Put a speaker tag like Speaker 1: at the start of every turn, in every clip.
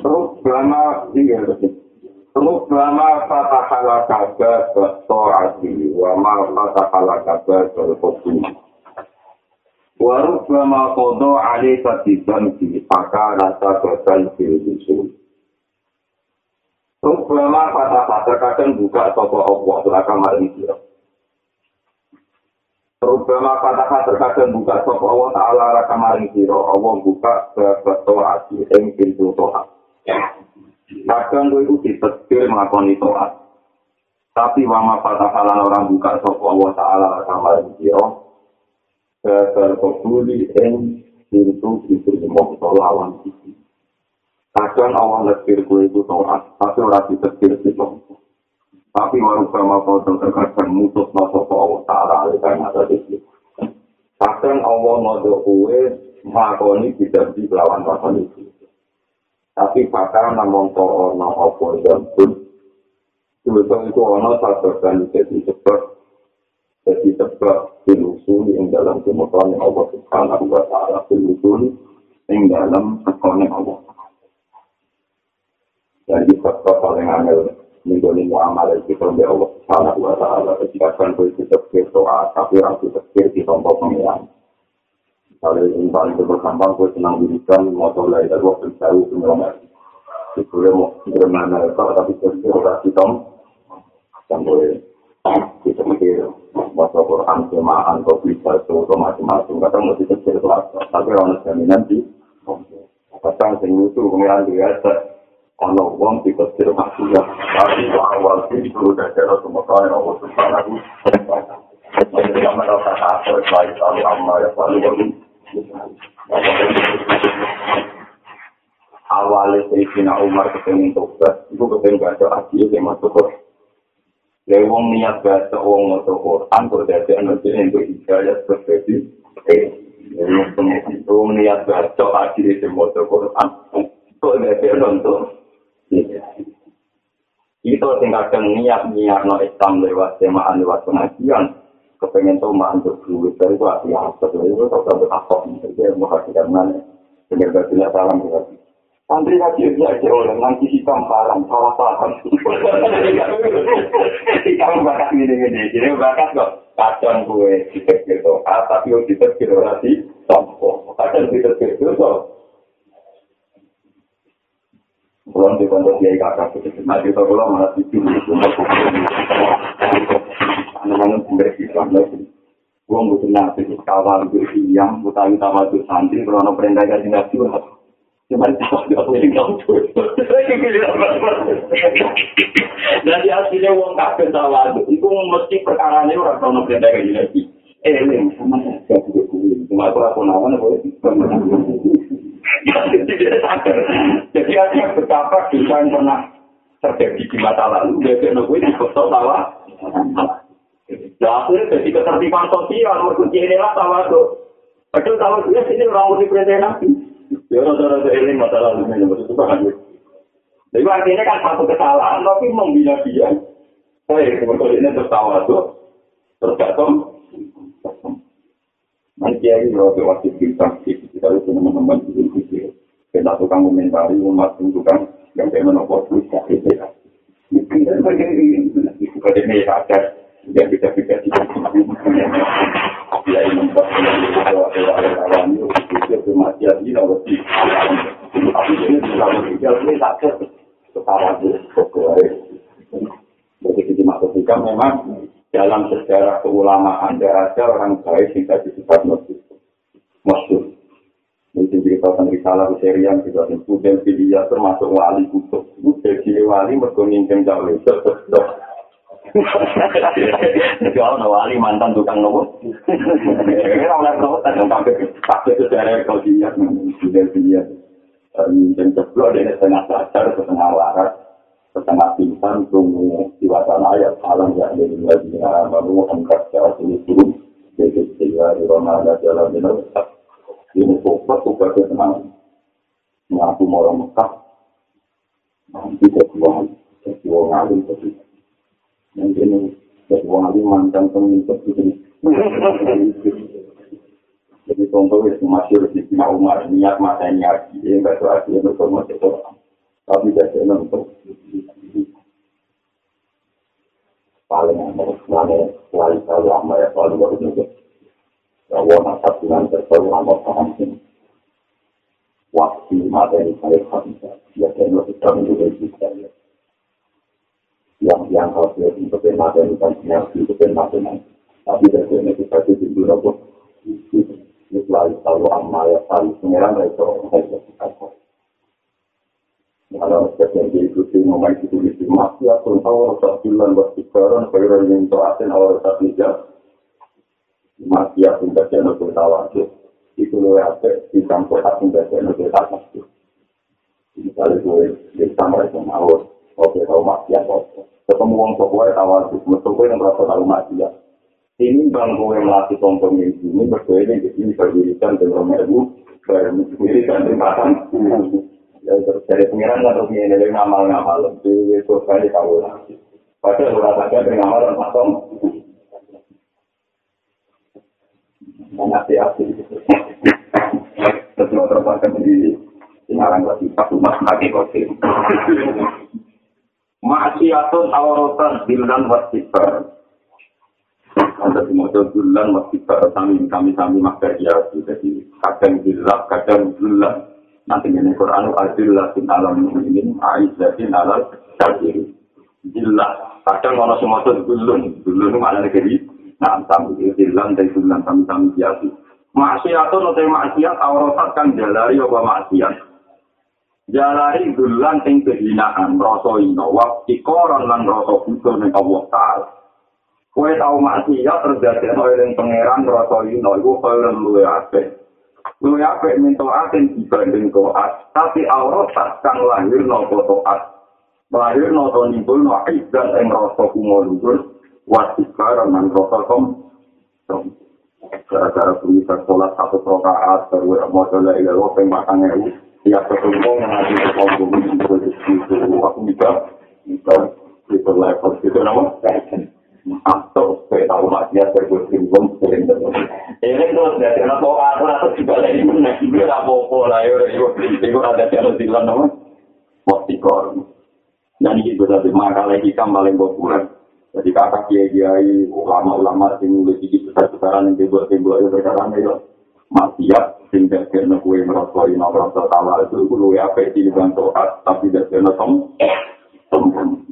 Speaker 1: Rubbama iya. Rubbama fatahala kaga Ta'ati wa ma fatahala kaga Ta'ati wa rubbama kodo alika Tibanti Maka rasa batal Bilusul Rubbama fatahala kadang buka Allah Selaka maring sirah Rubama katakan terkadang buka sopa Allah Ta'ala raka maring siro Allah buka ke Ta'ati Yang pintu Ta'at Kadang gue itu ditekir mengakoni to'at. Tapi wama fatahalan orang buka sopa Allah Ta'ala kamar siro. Berkebuli en pintu itu dimok lawan itu. Kadang Allah lekir gue itu to'at. Tapi orang ditekir itu. Tapi warubama kodok terkadang mutus sopa Allah Ta'ala karena ada di Kadang Allah ngodok gue mengakoni tidak di lawan lakon itu. tapi pakar namung kok ana apa yang pun Sebetulnya itu ana sababan jadi sebab jadi sebab dilusul yang dalam kemudian Allah Subhanahu wa Ta'ala dilusul yang dalam kekonek Allah. Jadi sebab paling angel menjadi muamalah kita dengan Allah Subhanahu wa Ta'ala ketika kan itu tafsir doa tapi orang itu tafsir di tempat pengiran. Kalau yang paling berkembang, gue senang dirikan, motor lain dari waktu jauh ke Melomet. Itu ya mau bermana, kalau tapi terserah tom, sampai kita mikir, bahasa Quran, semaan, kau bisa, itu macam-macam, kadang mesti kecil kelas, tapi orang jaminan sih, kadang sing itu kemudian biasa, ono wong di kecil masih ya, tapi awal itu cara semua kaya, Allah subhanahu wa ta'ala. Jadi, kami rasa apa, baik, Allah, ya, paling awalnya Sayyidina Umar kepengen tobat, itu kepengen baca aji yang masuk. Jadi wong niat baca wong masuk Quran, berdasar nanti yang berhidayah berbeda. Jadi wong niat baca aji yang masuk Quran, kok berdasar nonton. Itu tinggal niat niat no Islam lewat semaan lewat pengajian. kepengen tahu mah untuk duit dari gua ya setelah itu tahu tahu apa jadi mau kasih mana? Benar benar tidak salam ya Santri lagi dia aja oleh nanti hitam parang salah paham. Kamu bakat ini ini jadi bakat kok kacang gue dipikir tuh ah tapi yang dipikir berarti tompo kacang dipikir itu tuh Belum di pondok dia kakak itu, nanti kita belum malah itu. Anak-anak sumber Islam lagi. Gua butuh nabi kawal siang, butuh utama itu santri, kalau perintah kasih nabi Cuma itu tidak boleh ngomong. Jadi aslinya uang kakek tawa itu mesti perkara ini orang kalau perintah kasih nabi. Eh, ini sama saya juga Cuma aku aku nawan boleh. Jadi artinya betapa dosa yang pernah terjadi di masa lalu, dia gue di kota tawa. Nah, akhirnya jadi ketertiban sosial, berkunci inilah tawa tuh. Padahal tawa itu ya orang udah perintah nabi. Ya rata-rata ini masa lalu ini maksud itu kan. Jadi artinya kan satu kesalahan, tapi membina dia. Saya sebetulnya ini tertawa tuh, tergantung. Nanti ya ini kalau wajib kita, kita itu teman-teman itu kita tukang komentari umat tukang yang kayak menopor terus ya itu ya. Mungkin dan bagian itu pada media yang bisa kita ya ini membuat orang itu kematian ini harus di tapi ini kalau tidak ini tak setara jadi kita maksudkan memang dalam sejarah keulamaan ada orang baik yang tadi sifat masyur masyur mungkin cerita tentang risalah di serian juga kemudian dia termasuk wali kutub jadi wali berkomunikasi jauh itu Jadi orang wali mantan tukang nopo. Ini orang nopo tentang kafe kafe sejarah kau dia, dia dia. Dan jeblok dia setengah sadar, setengah waras, setengah pingsan, tunggu di wacana ayat alam yang ada di lagi baru angkat secara sini turun. Jadi sehingga di rumah ada jalan Mekah. Ini sobat sobat itu tenang. Mengaku mau Mekah. Nanti jadi uang alim ini jadi uang alim mantan pemimpin itu. Jadi contoh itu masih Umar niat mata niat nggak tahu artinya untuk masuk Quran. Tapi tidak untuk paling aman mana selain kalau lama ya paling baru juga. Bahwa masa bulan terbaru lama paham ini. Waktu mata ini saya bisa ya saya kita menjadi kita ya. Yang yang harus untuk mata ini kan yang itu mata ini. Tapi dari kita itu dulu selalu tahu amma ya paling pengiran itu saya Kalau sekian diikuti nomor itu di masih aku. Tahu rasa bulan berpikiran kairan yang terakhir awal tapi ya masih aku baca nopo tahu itu lebih apa di samping aku. Baca nopo tahu misalnya gue di sama itu mau oke tahu masih aku. Ketemu orang tua tahu itu mesti yang merasa tahu masih ini bang gue melatih tonton ini. Berbeda di sini berdirikan dengan ibu berdirikan di belakang terus dari pengiran atau ini dari ngamal ngamal di itu kali tahu lagi padahal udah saja dari ngamal dan pasong mengerti asli terus terpaksa di Sinarang lagi satu mas lagi kopi Maksiatun awrotan bilan wasibar ada di model bulan masih kami kami makar ya jadi kadang bilang kadang bulan nanti ini Quran adillah sin alam ini aizzatin alal kafir jelas kadang orang semua itu bulan bulan mana negeri. Nah sambil bilang dari bulan kami kami biasa maksiat atau nanti maksiat auratat kan jalari apa maksiat? Jalari bulan yang kehinaan rasa ino waktu koran dan rasa bukan yang Allah Ta'ala. Kue tau maksiat terjadi oleh pangeran rasa ino iku kaya luwe ape. Luwe ape minta aten dibanding toat, tapi aurat kang lahir no toat. Lahir no to nimbul no izzat ing rasa kumo luhur, wasikar man rasa kom. Gara-gara bisa sholat satu rokaat, baru mau coba ya lo pengbatang ewu. Tiap ketemu mengaji ke kampung itu, aku bisa, bisa, bisa level itu nama. Atau saya tahu masih ada berkumpul sering ini terus dari anak tua aku atau juga lagi mana tak bobo lah ya itu ada yang di dalam nama waktu kor dan ini juga dari makalah kita paling populer jadi kakak kiai kiai ulama-ulama yang nulis di besar-besaran yang dibuat-dibuat itu sekarang itu maksiat sehingga kena kue merosoi merasa tawa itu kue apa di bantu tapi tidak kena som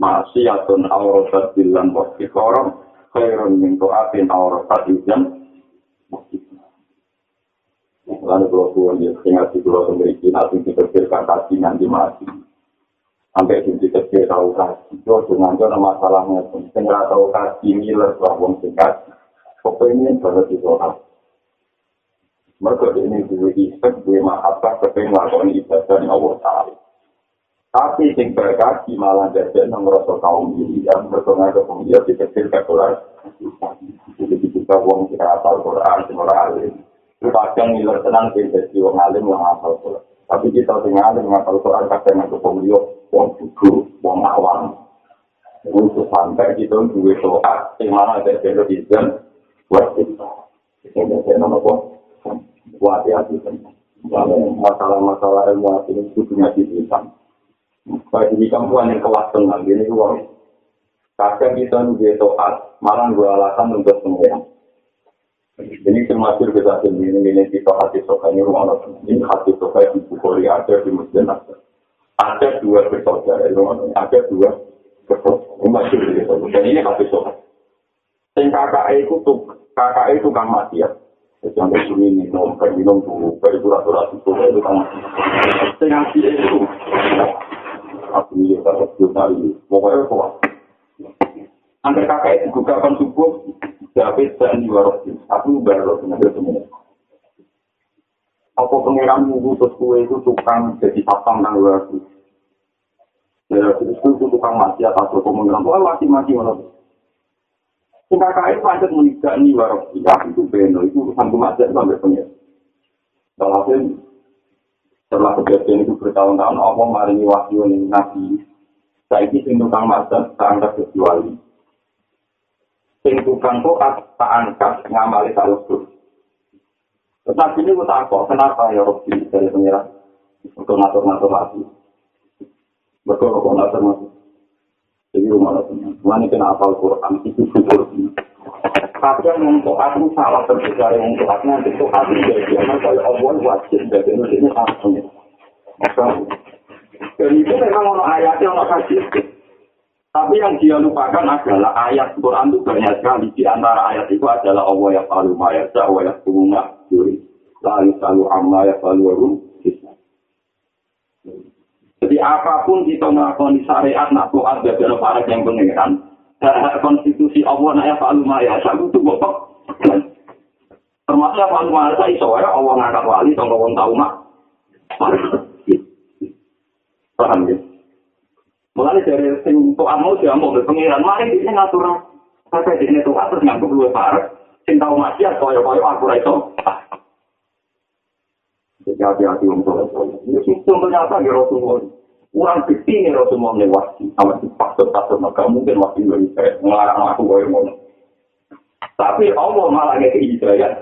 Speaker 1: masih atun aurasat bilan wakti korom khairun min to'atin aurasat ijan lalu kalau tuan ya tinggal di pulau memiliki nanti dipikirkan kasih nanti mati. Sampai di dipikir tahu kasih itu dengan itu masalahnya pun. Tinggal tahu kasih miler bahwa singkat pokoknya banget itu orang mereka ini dua isek dua mahabbah kepengen melakukan ibadah yang Allah Ta'ala Tapi sing berkaki malah jadi nang rasa kaum diri yang bertengah ke pengiat di kecil ke Quran. Jadi kita uang kita hafal Quran semua alim. Kadang ngiler tenang di jadi uang alim yang hafal Quran. Tapi kita tinggal alim hafal Quran kadang nang pengiat uang buku, uang awam. Untuk sampai kita dua soal, yang mana jadi izin buat kita. Ini jadi nama apa? Buat hati Masalah-masalah ilmu ini itu punya kita. Bagi di kampuan yang kelas tengah, gini uang. Kadang kita nunggu toat, malah gue alasan untuk semua. Ini termasuk bisa sendiri, ini kita hati soka ini rumah Ini hati soka di Bukhari ada di Masjid Nasr. Ada dua bersaudara rumah ada dua bersaudara. Ini ini hati soka. Yang kakak itu tuh, kakak itu kan mati ya. Sampai sini minum, minum dulu, kayak surat-surat itu, itu kan mati. Yang itu, ini tak juta ini pokoknya kuat Angker kakak itu juga akan subuh David dan Yuwarosin Aku baru dengan semua Apa pengiran ngutus kue itu tukang jadi satpam luar Ya, terus itu tukang mati atas apa pengiran. Wah, mati-mati mana. Sehingga kait pancet menikah ini ya itu beno itu urusan kematian sampai pengiran. Alhasil setelah kejadian itu bertahun-tahun Allah maringi wahyu ini nabi. Saiki sing tukang masak tak angkat kecuali. Sing tukang toat tak angkat ngamali taruh Tetapi ini gue takut, kenapa ya Robbi dari pengirat? Untuk ngatur-ngatur lagi. Betul kok ngatur-ngatur. Jadi rumah teman. Mana kenapa Al-Quran itu syukur. Kadang untuk aku salah terbicara untuk aku nanti itu hati jadi karena kalau Allah wajib jadi ini penting. Dan itu memang ono ayatnya ono kasih. Tapi yang dia lupakan adalah ayat Quran itu banyak sekali. Di antara ayat itu adalah Allah yang paling mayat, Allah yang bunga, juri. Lalu selalu amma ya selalu warum. Jadi apa pun kita melakukan syariat, nak tuat, ada para yang pengeran, konstitusi Allah nak ya Pak Luma ya saya itu bopok termasuk ya Pak Luma saya iso ya Allah ngangkat wali tong wong tau mak. Paham ya? Mulai dari sing tuan mau dia mau berpengiran mari ini ngatur. Kata ini tuh terus nganggup luwe parek sing tau maksiat koyo koyo aku ra iso. Jadi hati-hati untuk ini sistem ternyata ya Rasulullah kurang gede nih Rasulullah lewat sama si pastor-pastor maka mungkin waktu itu saya melarang aku gue ngomong tapi Allah malah nggak hidayah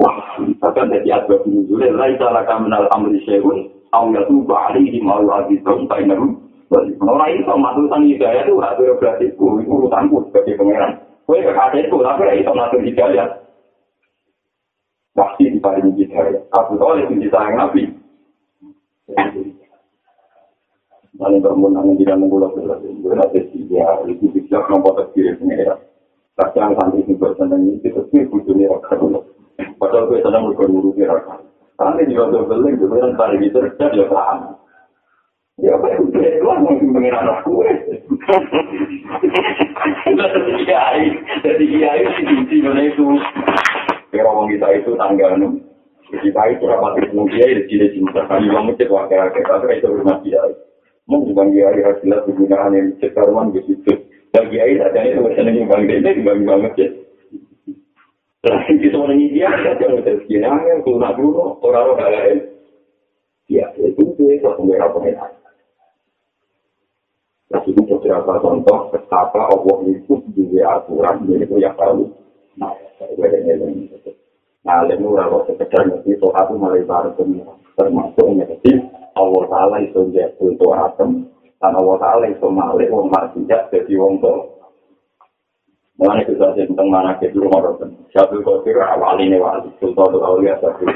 Speaker 1: wah bahkan jadi asbab nuzul lain salah kami nal amri syai'un aw yatubu alaihi ma yu'adzibum fa innahu Orang itu matusan hidayah itu hak berarti itu urusanku sebagai pangeran. Kue kekasih itu tapi itu matur hidayah. Pasti diparingi hidayah. Aku tahu itu disayang Nabi. Paling permulaan tidak mengulang belas, berarti dia itu bisa nomor terkiri pengira. Kadang santri ini bersenang ini itu sih butuhnya rakyat. Padahal gue sedang berguru di rakyat. Santri juga udah beli, gue kan tadi gitu, dia paham. Ya, apa yang gue itu lah mungkin pengira anak gue. Jadi kiai, jadi kiai si kunci mana itu. Kira orang kita itu tangga nu. Kita itu rapat ilmu kiai di sini cinta. Kami mau ngecek wakil-wakil, tapi itu rumah kiai. Mungkin bagi kiai hasilnya penggunaan yang cetarman begitu. Dan kiai saja itu biasanya yang bang dede dibagi banget ya. Terakhir kita mau nanya dia, kita mau tes kiai angin, kurang dulu, orang-orang lain. Ya, itu itu itu penggerak penggerak. Nah, itu beberapa contoh betapa Allah itu juga aturan, itu yang tahu. Nah, saya ini Nah, lalu kalau sekedar ngerti soal itu mulai baru termasuk ngerti Allah Ta'ala itu jadi untuk atom dan Allah Ta'ala itu malik wong maksiat jadi wong to. Mulanya kita tentang mana ke dulu orang Satu kosir awal ini wali Sultan itu awalnya satu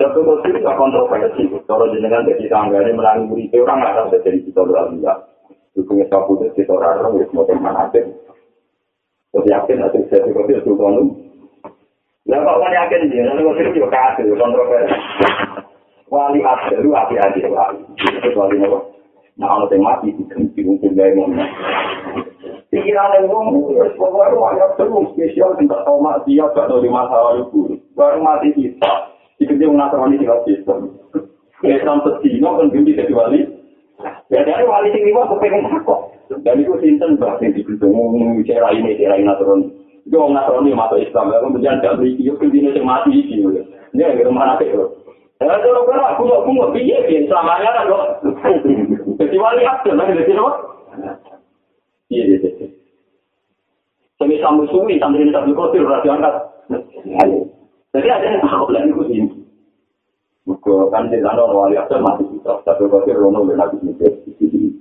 Speaker 1: Satu kosir gak kontroversi. Kalau jenengan jadi tangga ini melalui murid orang nggak tahu jadi kita beralih Dukungnya sapu itu kita orang ya semua teman aja Terus yakin jadi kosir sultan itu Lah kok kan yakin dia, nanti kosir juga kasih kontroversi wali abdalu api api wali itu wali apa? Nah kalau yang mati di kenci mungkin gaya ngomong pikiran yang ngomong pokoknya wali abdalu spesial tidak tahu mati ya gak tahu di masa lalu baru mati kita dikerja mengasarani tinggal sistem Islam setino kan bimbi jadi wali. Ya dari wali sing lima kepengen takut. Dan itu sinten bahasa di gedung cara ini cara ini aturan itu ngaturani masuk Islam kemudian gak beri itu kemudian yang mati ini ya gitu mana itu Kalau kan aku nggak aku nggak piye, ya selamanya kan loh. Kecuali aku nanti jadi apa? Iya, iya, iya. Semi sambu suwi, sambil ini sambil kotir, berarti angkat. Jadi ada yang tahu lah itu sih. Maka kan di sana orang wali asal mati kita, tapi kotir rono benar di sini.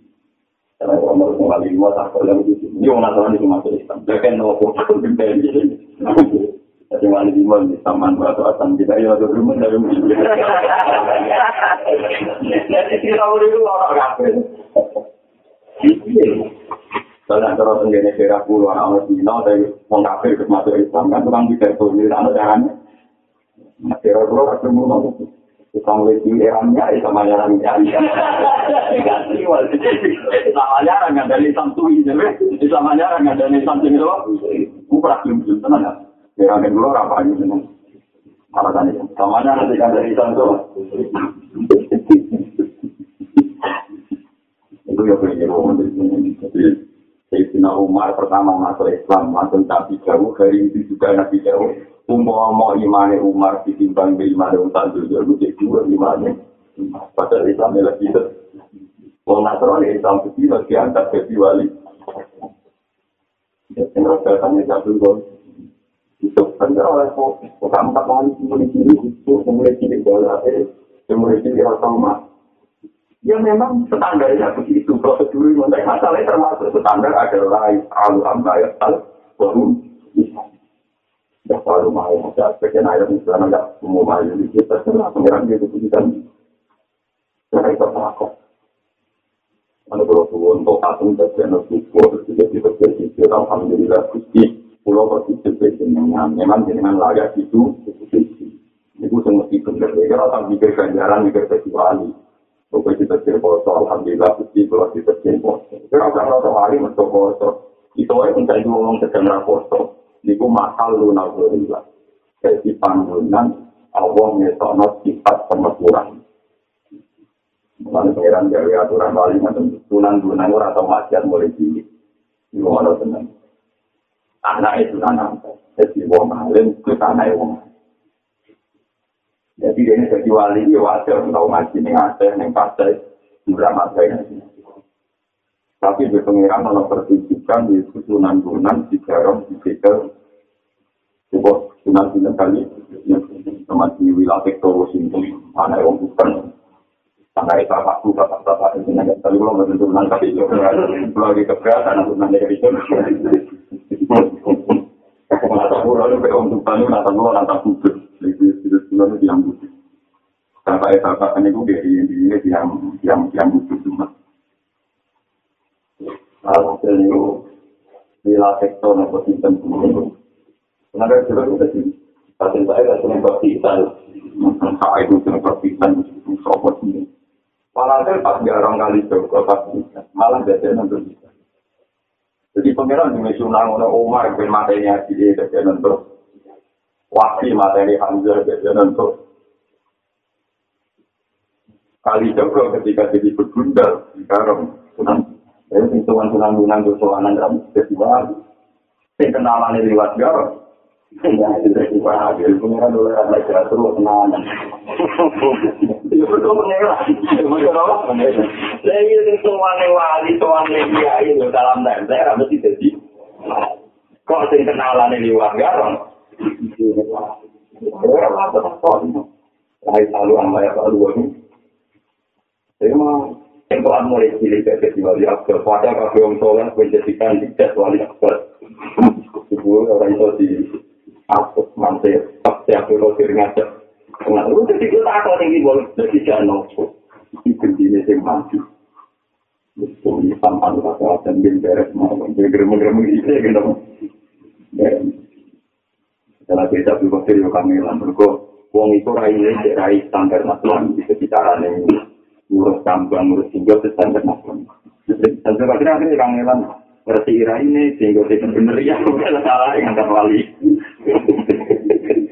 Speaker 1: Karena orang mau kembali lima tak perlu lagi. Ini orang nasaran itu masuk Islam. Dia kan nopo, ini. Jadi wali lima di taman batu asam kita ya ada rumah dari mungkin. Jadi kita itu orang kafir. Kalau antara tenggine daerah pulau anak Cina dari orang kafir ke masuk Islam kan orang bisa itu di sana caranya. Nah, daerah pulau ketemu nopo. Tukang lagi erangnya, sama jarang nyari. Sama jarang nggak dari Samsung ini, sama jarang nggak dari Samsung itu. Bukan belum tenang. Ya kan dulu apa ini seneng. Alasan itu. Samanya nanti kan dari Islam Itu ya pengen ngomong dari sini. Jadi, Sayyidina Umar pertama masuk Islam, langsung Nabi jauh, hari itu juga Nabi jauh. Umar imane Umar ditimbang di imane Umar itu jadi dua imane. Padahal Islam lagi itu. Wong Nasrani Islam itu diangkat jadi wali. Ya, yang rasanya gol. Itu benar oleh kok empat tahun mulai ciri itu mulai ciri bola eh mulai ciri otomat ya memang standarnya begitu prosedur yang masalahnya termasuk standar adalah alu amba ya al baru ya kalau mau ada sekian ayat misalnya nggak umum aja di kita terserah pengiran dia keputusan cara itu takut Anda kalau turun untuk patung dan channel itu, terus juga dipercaya, alhamdulillah, gusti, pulau posisi dengan memang dengan layak itu itu semua itu benar ya kalau mikir ganjaran mikir kecuali pokoknya kita terposo alhamdulillah posisi pulau kita terposo kalau orang rasa hari untuk poso itu aja mencari ngomong sedang raposo itu mahal lu nalurilah jadi panggungan Allah nyetok sifat pemeturan Mulai pengiran dari aturan balik, tunan-tunan orang atau masyarakat mulai tinggi. Ini orang tenang. Anak itu anak jadi wong alim itu anak wong. Jadi ini jadi wali ya wajar tahu ngaji nih ada yang pasti murah masa ini tapi di pengiran malah pertunjukan di susunan gunan di garam di sekel. Sebuah sunan sunan kali teman di wilayah sektor sini anak wong bukan. Sampai bapakku, bapak-bapak itu nanya, tapi belum bertentu tapi itu belum lagi keberatan, aku dari itu. Pulau itu kayak untuk tanu, nata pulau, nata kudus. Itu itu itu yang kudus. Bapak bapak ini gue dari ini yang yang yang kudus cuma. Lalu itu bila sektor nopo sistem itu. Kenapa juga kita sih? Tapi saya itu ini. Pas dia orang kali malah nanti bisa. Jadi pengiran di Mesunang ono Umar bin haji dia jadi nanti. Wakil materi Hamzah jadi nanti. Kali Joko ketika jadi bergundal di Sunan. Jadi hitungan Sunan Gunang Josowanan dalam festival. Saya kenalan lewat Garong. Ya, itu dari Pak Adil. Pengiran dulu ada jatuh Saya ini semuanya wali, semuanya dia itu dalam daerah mesti jadi. Kok sing kenalan ini warga Saya selalu sama ya Pak Luwani. Saya mau Tempohan mulai cilik ke festival di Akbar. Pada kafe Om Soleh menjadikan tidak wali Akbar. Sebuah orang itu di aku tak siap lo kiri ngajak nah lu jadi kita aku tinggi boleh jadi itu ini sih maju itu ini sampai lu kata dan bin beres mau jadi gerem gerem gitu ya gitu. Setelah kita berpikir yo kami lah. Berko wong itu rai ini rai standar nasional di sekitaran ini ngurus kambang ngurus tinggal standar nasional sampai akhirnya akhirnya kangelan ngerti ira ini sehingga tidak benar ya bukan salah yang wali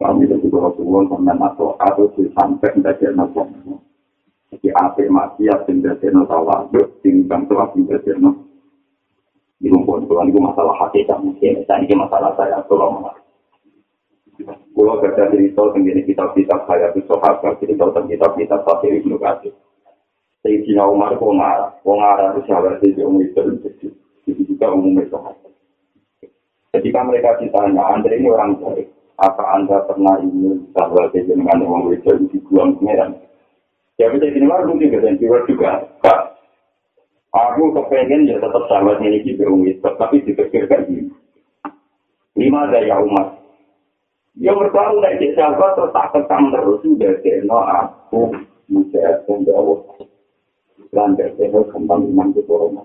Speaker 1: juga tuan sampai masuk atau sampai menjadi nabi jadi apa maksiat yang menjadi nabi tinggal telah menjadi nabi di rumput tuan itu masalah hakikat mungkin. Dan ini masalah saya tolong Kalau kerja cerita tentang kitab-kitab saya itu sahabat cerita tentang kitab-kitab Fakir Ibnu Katsir. Sayyidina Umar kok ngarah, kok ngarah itu sahabat itu umum itu, itu juga umum itu Ketika mereka ditanya, Anda ini orang baik, apa Anda pernah ingin bahwa dengan orang itu dibuang pengeran? Ya bisa ini lah mungkin dan juga juga, Kak. Aku kepengen ya tetap sahabat ini di itu, tapi dipikirkan ini. Lima dari umat. Ya bertahu dari cek sahabat terus tak ketang terus udah kena aku menjadi Allah. Dan dari kembang iman ke corona.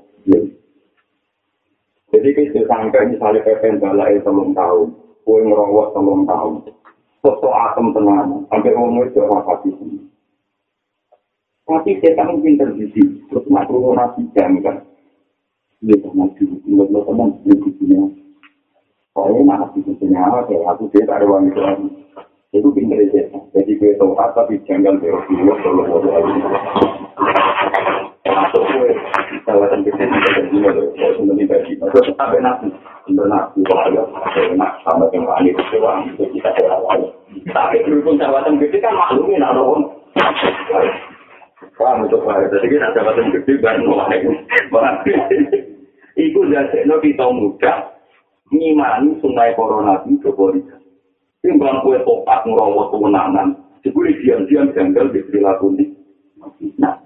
Speaker 1: Jadi kita sampai misalnya PPN balai telung tahun, kue ngerawat telung tahun, foto atom tenang, sampai umur itu apa sih? Tapi kita mungkin terbisi, terus nak turun nasi jam kan. Dia sama sih, menurut teman, dia di sini. Soalnya nak nasi punya apa, kayak aku dia tak ada itu lagi. Itu pinter aja. Jadi gue tahu apa, tapi jangan berarti gue perlu ngomong lagi. Masuk gue, kawasan kita di sini kalau sebenarnya bagi, masuk sampai nasi. Untuk nasi, bahaya, enak, sama itu kita. Tapi kita kan. Iku jadinya kita muda, ngimani sungai corona itu Jokowi. Timbang kue topat ngerawat kemenangan, sebuli diam-diam janggal di perilaku ini. Nah,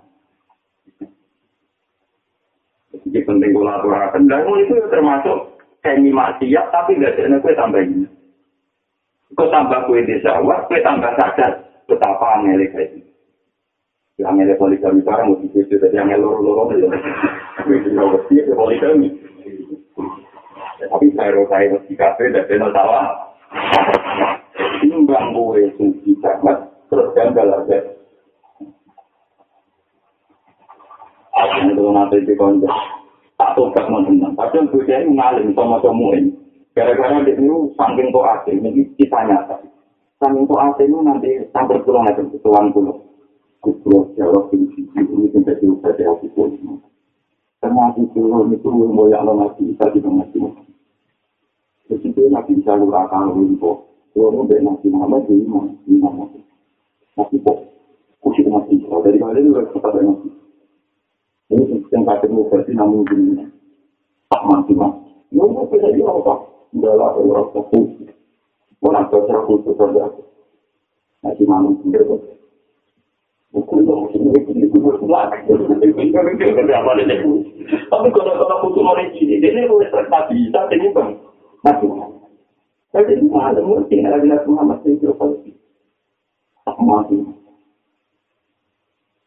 Speaker 1: jadi penting kolaborasi. Dan itu termasuk semi maksiat, tapi nggak ada kue tambah ini. Kue tambah kue di sawah, kue tambah sadar betapa aneh kayak ini. Yang aneh poligami sekarang mesti itu, jadi yang loro-loro itu. Itu nggak ya poligami. Tapi saya saya mesti kafe dan saya tahu. Timbang gue suci banget, terus gagal aja. Aku itu nanti di. Tak tobat mau tenang. Tapi gue jadi ngalim sama temuin. Gara-gara dia itu saking kok asing, ini kita nyata. Saking kok asing itu nanti sampai pulang aja ke tuan pulau. Kulo jawab ini ini sampai diubah di hati pun. Ternyata itu itu mau yang lo ngasih bisa juga ngasih. Jadi itu nabi bisa lurakan limpo. Kalau udah nabi Muhammad jadi mana? Di mana? Nabi kok kusik nabi. Dari kali udah kepada nabi. Ini yang kata mau versi namun begini. Tak mati mas. Ya udah bisa dia apa? Udah lah orang fokus. Orang kerja khusus kerja. Nabi Muhammad sendiri. Bukan dong, ini ini itu berlak. Tapi kalau kalau khusus orang ini, ini udah terjadi. Tapi ini bang. Mati. Jadi malam mesti ada Nabi Muhammad itu pasti. Tak mati.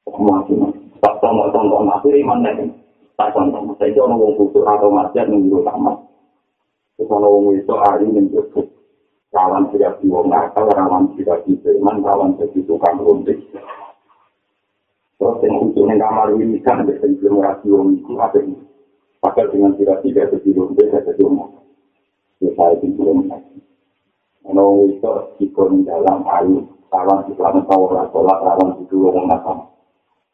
Speaker 1: Tak mati. Tak tahu tahu tahu mati iman nih. Tak tahu tahu. Saya orang orang khusus atau masjid nunggu lama. Kalau orang itu hari nunggu Rawan tidak di wong nakal, rawan tidak di iman, rawan jadi tukang runtik. Terus yang khusus yang kamar ini kan, belum ngerasi wong itu, apa ini? Padahal dengan tidak tidak jadi runtik, jadi rumah. saya itu belum lagi. Kalau itu ikut dalam air, kawan di dalam tawar, kawan di dua orang nakam.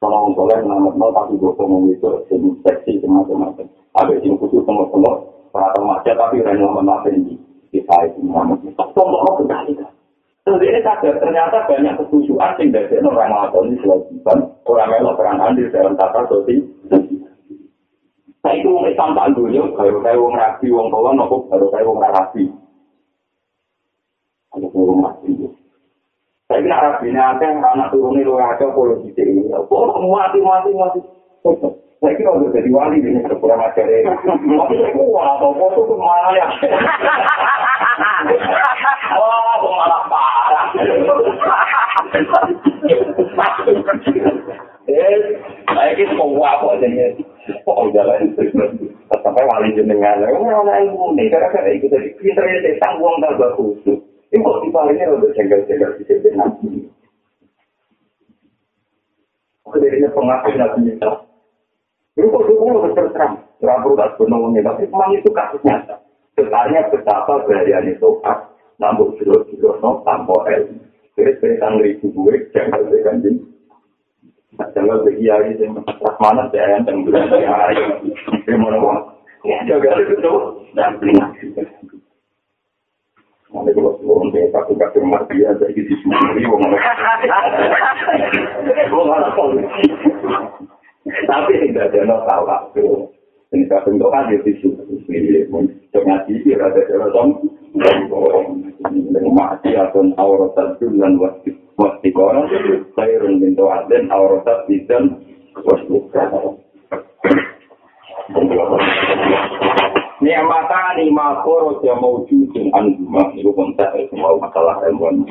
Speaker 1: Kalau orang soleh, nama nol, tapi gue ngomong itu jenis seksi, macam-macam. Ada yang khusus semua-semua, para remaja, tapi orang yang di saya itu nama. Contoh lo kembali kan. Terus ini sadar, ternyata banyak ketujuan yang dari orang Ramadan ini kewajiban. Orang melok perang andil dalam tata sosial. Saya itu mau Islam tak dulu, baru saya mau rapi, wong tua nopo, baru saya mau rapi. Ada turun rapi. Saya kira rapi ini ada anak turun itu ada polisi ini. Kok mati mati mati. Saya kira udah jadi wali kurang ajar ini. Tapi saya kuat, atau foto itu malah ya. Wah, kok malah parah. Eh, saya kira kuat kok jadi. Oh, jalan sampai wali jenengan. Ora ilmu nih, gara-gara tadi pinter ya tanggung tak bagus. Ini kok dibalikin udah jengkel-jengkel di sini nanti. Kedirinya pengakuan nabi kita. Ini kok dulu harus terserang. Tidak perlu tak sepenuhnya, tapi memang itu kasus nyata. Sebenarnya betapa berharian itu pas, namun jero-jero no tanpa el. Jadi sekitar ribu gue, jangan berganjing. Jangan bagi hari ini, mana saya yang tenggelam dari hari ini. Mau ngomong, ya jaga itu tuh, dan pelingat. Nanti kalau sebelum dia satu kaki mati aja di sini, wong Wong tahu. Tapi tidak ada no tahu aku. Ini saya bentuk kan di sini, untuk ngaji sih ada jalan mati atau auratat dan wajib wasti koran khairun min tawadin auratat dan wasti Ini Nikmatani makoro dia mawujudin anjumah. Itu konteks semua masalah ilmuwan.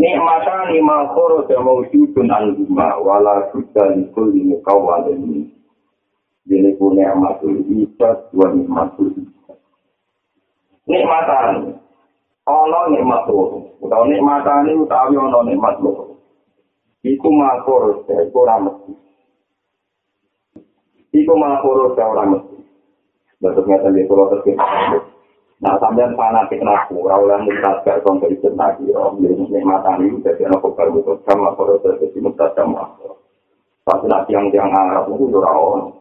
Speaker 1: Nikmatani makoro dia mawujudin anjumah. Wala sudah likul ini kawalin. Ini punya nikmatul ibadah, dua nikmatul ibadah. Nikmatani. Ono nikmat loro. Utawa nikmatani utawi ono nikmat loro. Iku makoro dia, iku rameti. Iku makoro dia rameti. Ngeten di pulau terkini. Nah, sampean fanatik naku, rawulan mutasgar kong kerisut lagi, om, jadi nikmatan ini, jadi anak kukar mutus sama, kalau terkini mutas sama. Pas nanti yang yang Arab itu rawon.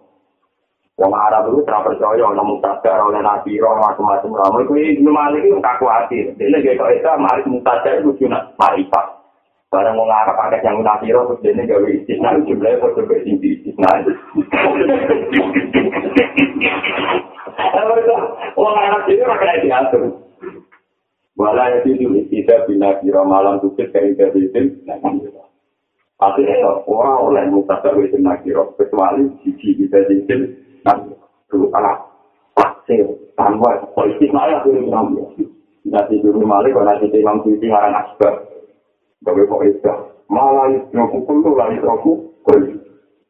Speaker 1: Yang Arab itu tidak percaya, namun mutasgar oleh Nabi, roh, macam-macam, ramu, itu ini malik itu kaku hati. Jadi, kalau itu, mari mutasgar itu cuma marifat. Barang mau ngarap ada yang roh, terus ini gawe istisna, itu jumlahnya kok coba istisna. Wong anak dhewe ora kena diatur. Wala ya itu tidak bina kira malam tukit kayak itu itu. Akhirnya orang oleh mutasar itu nakiro kecuali sisi kita itu nanti dulu kalah pasir tanpa politik malah itu namanya. Nanti dulu malah kalau nanti imam suci ngarang asbab, gawe kok itu malah itu pukul tuh lari aku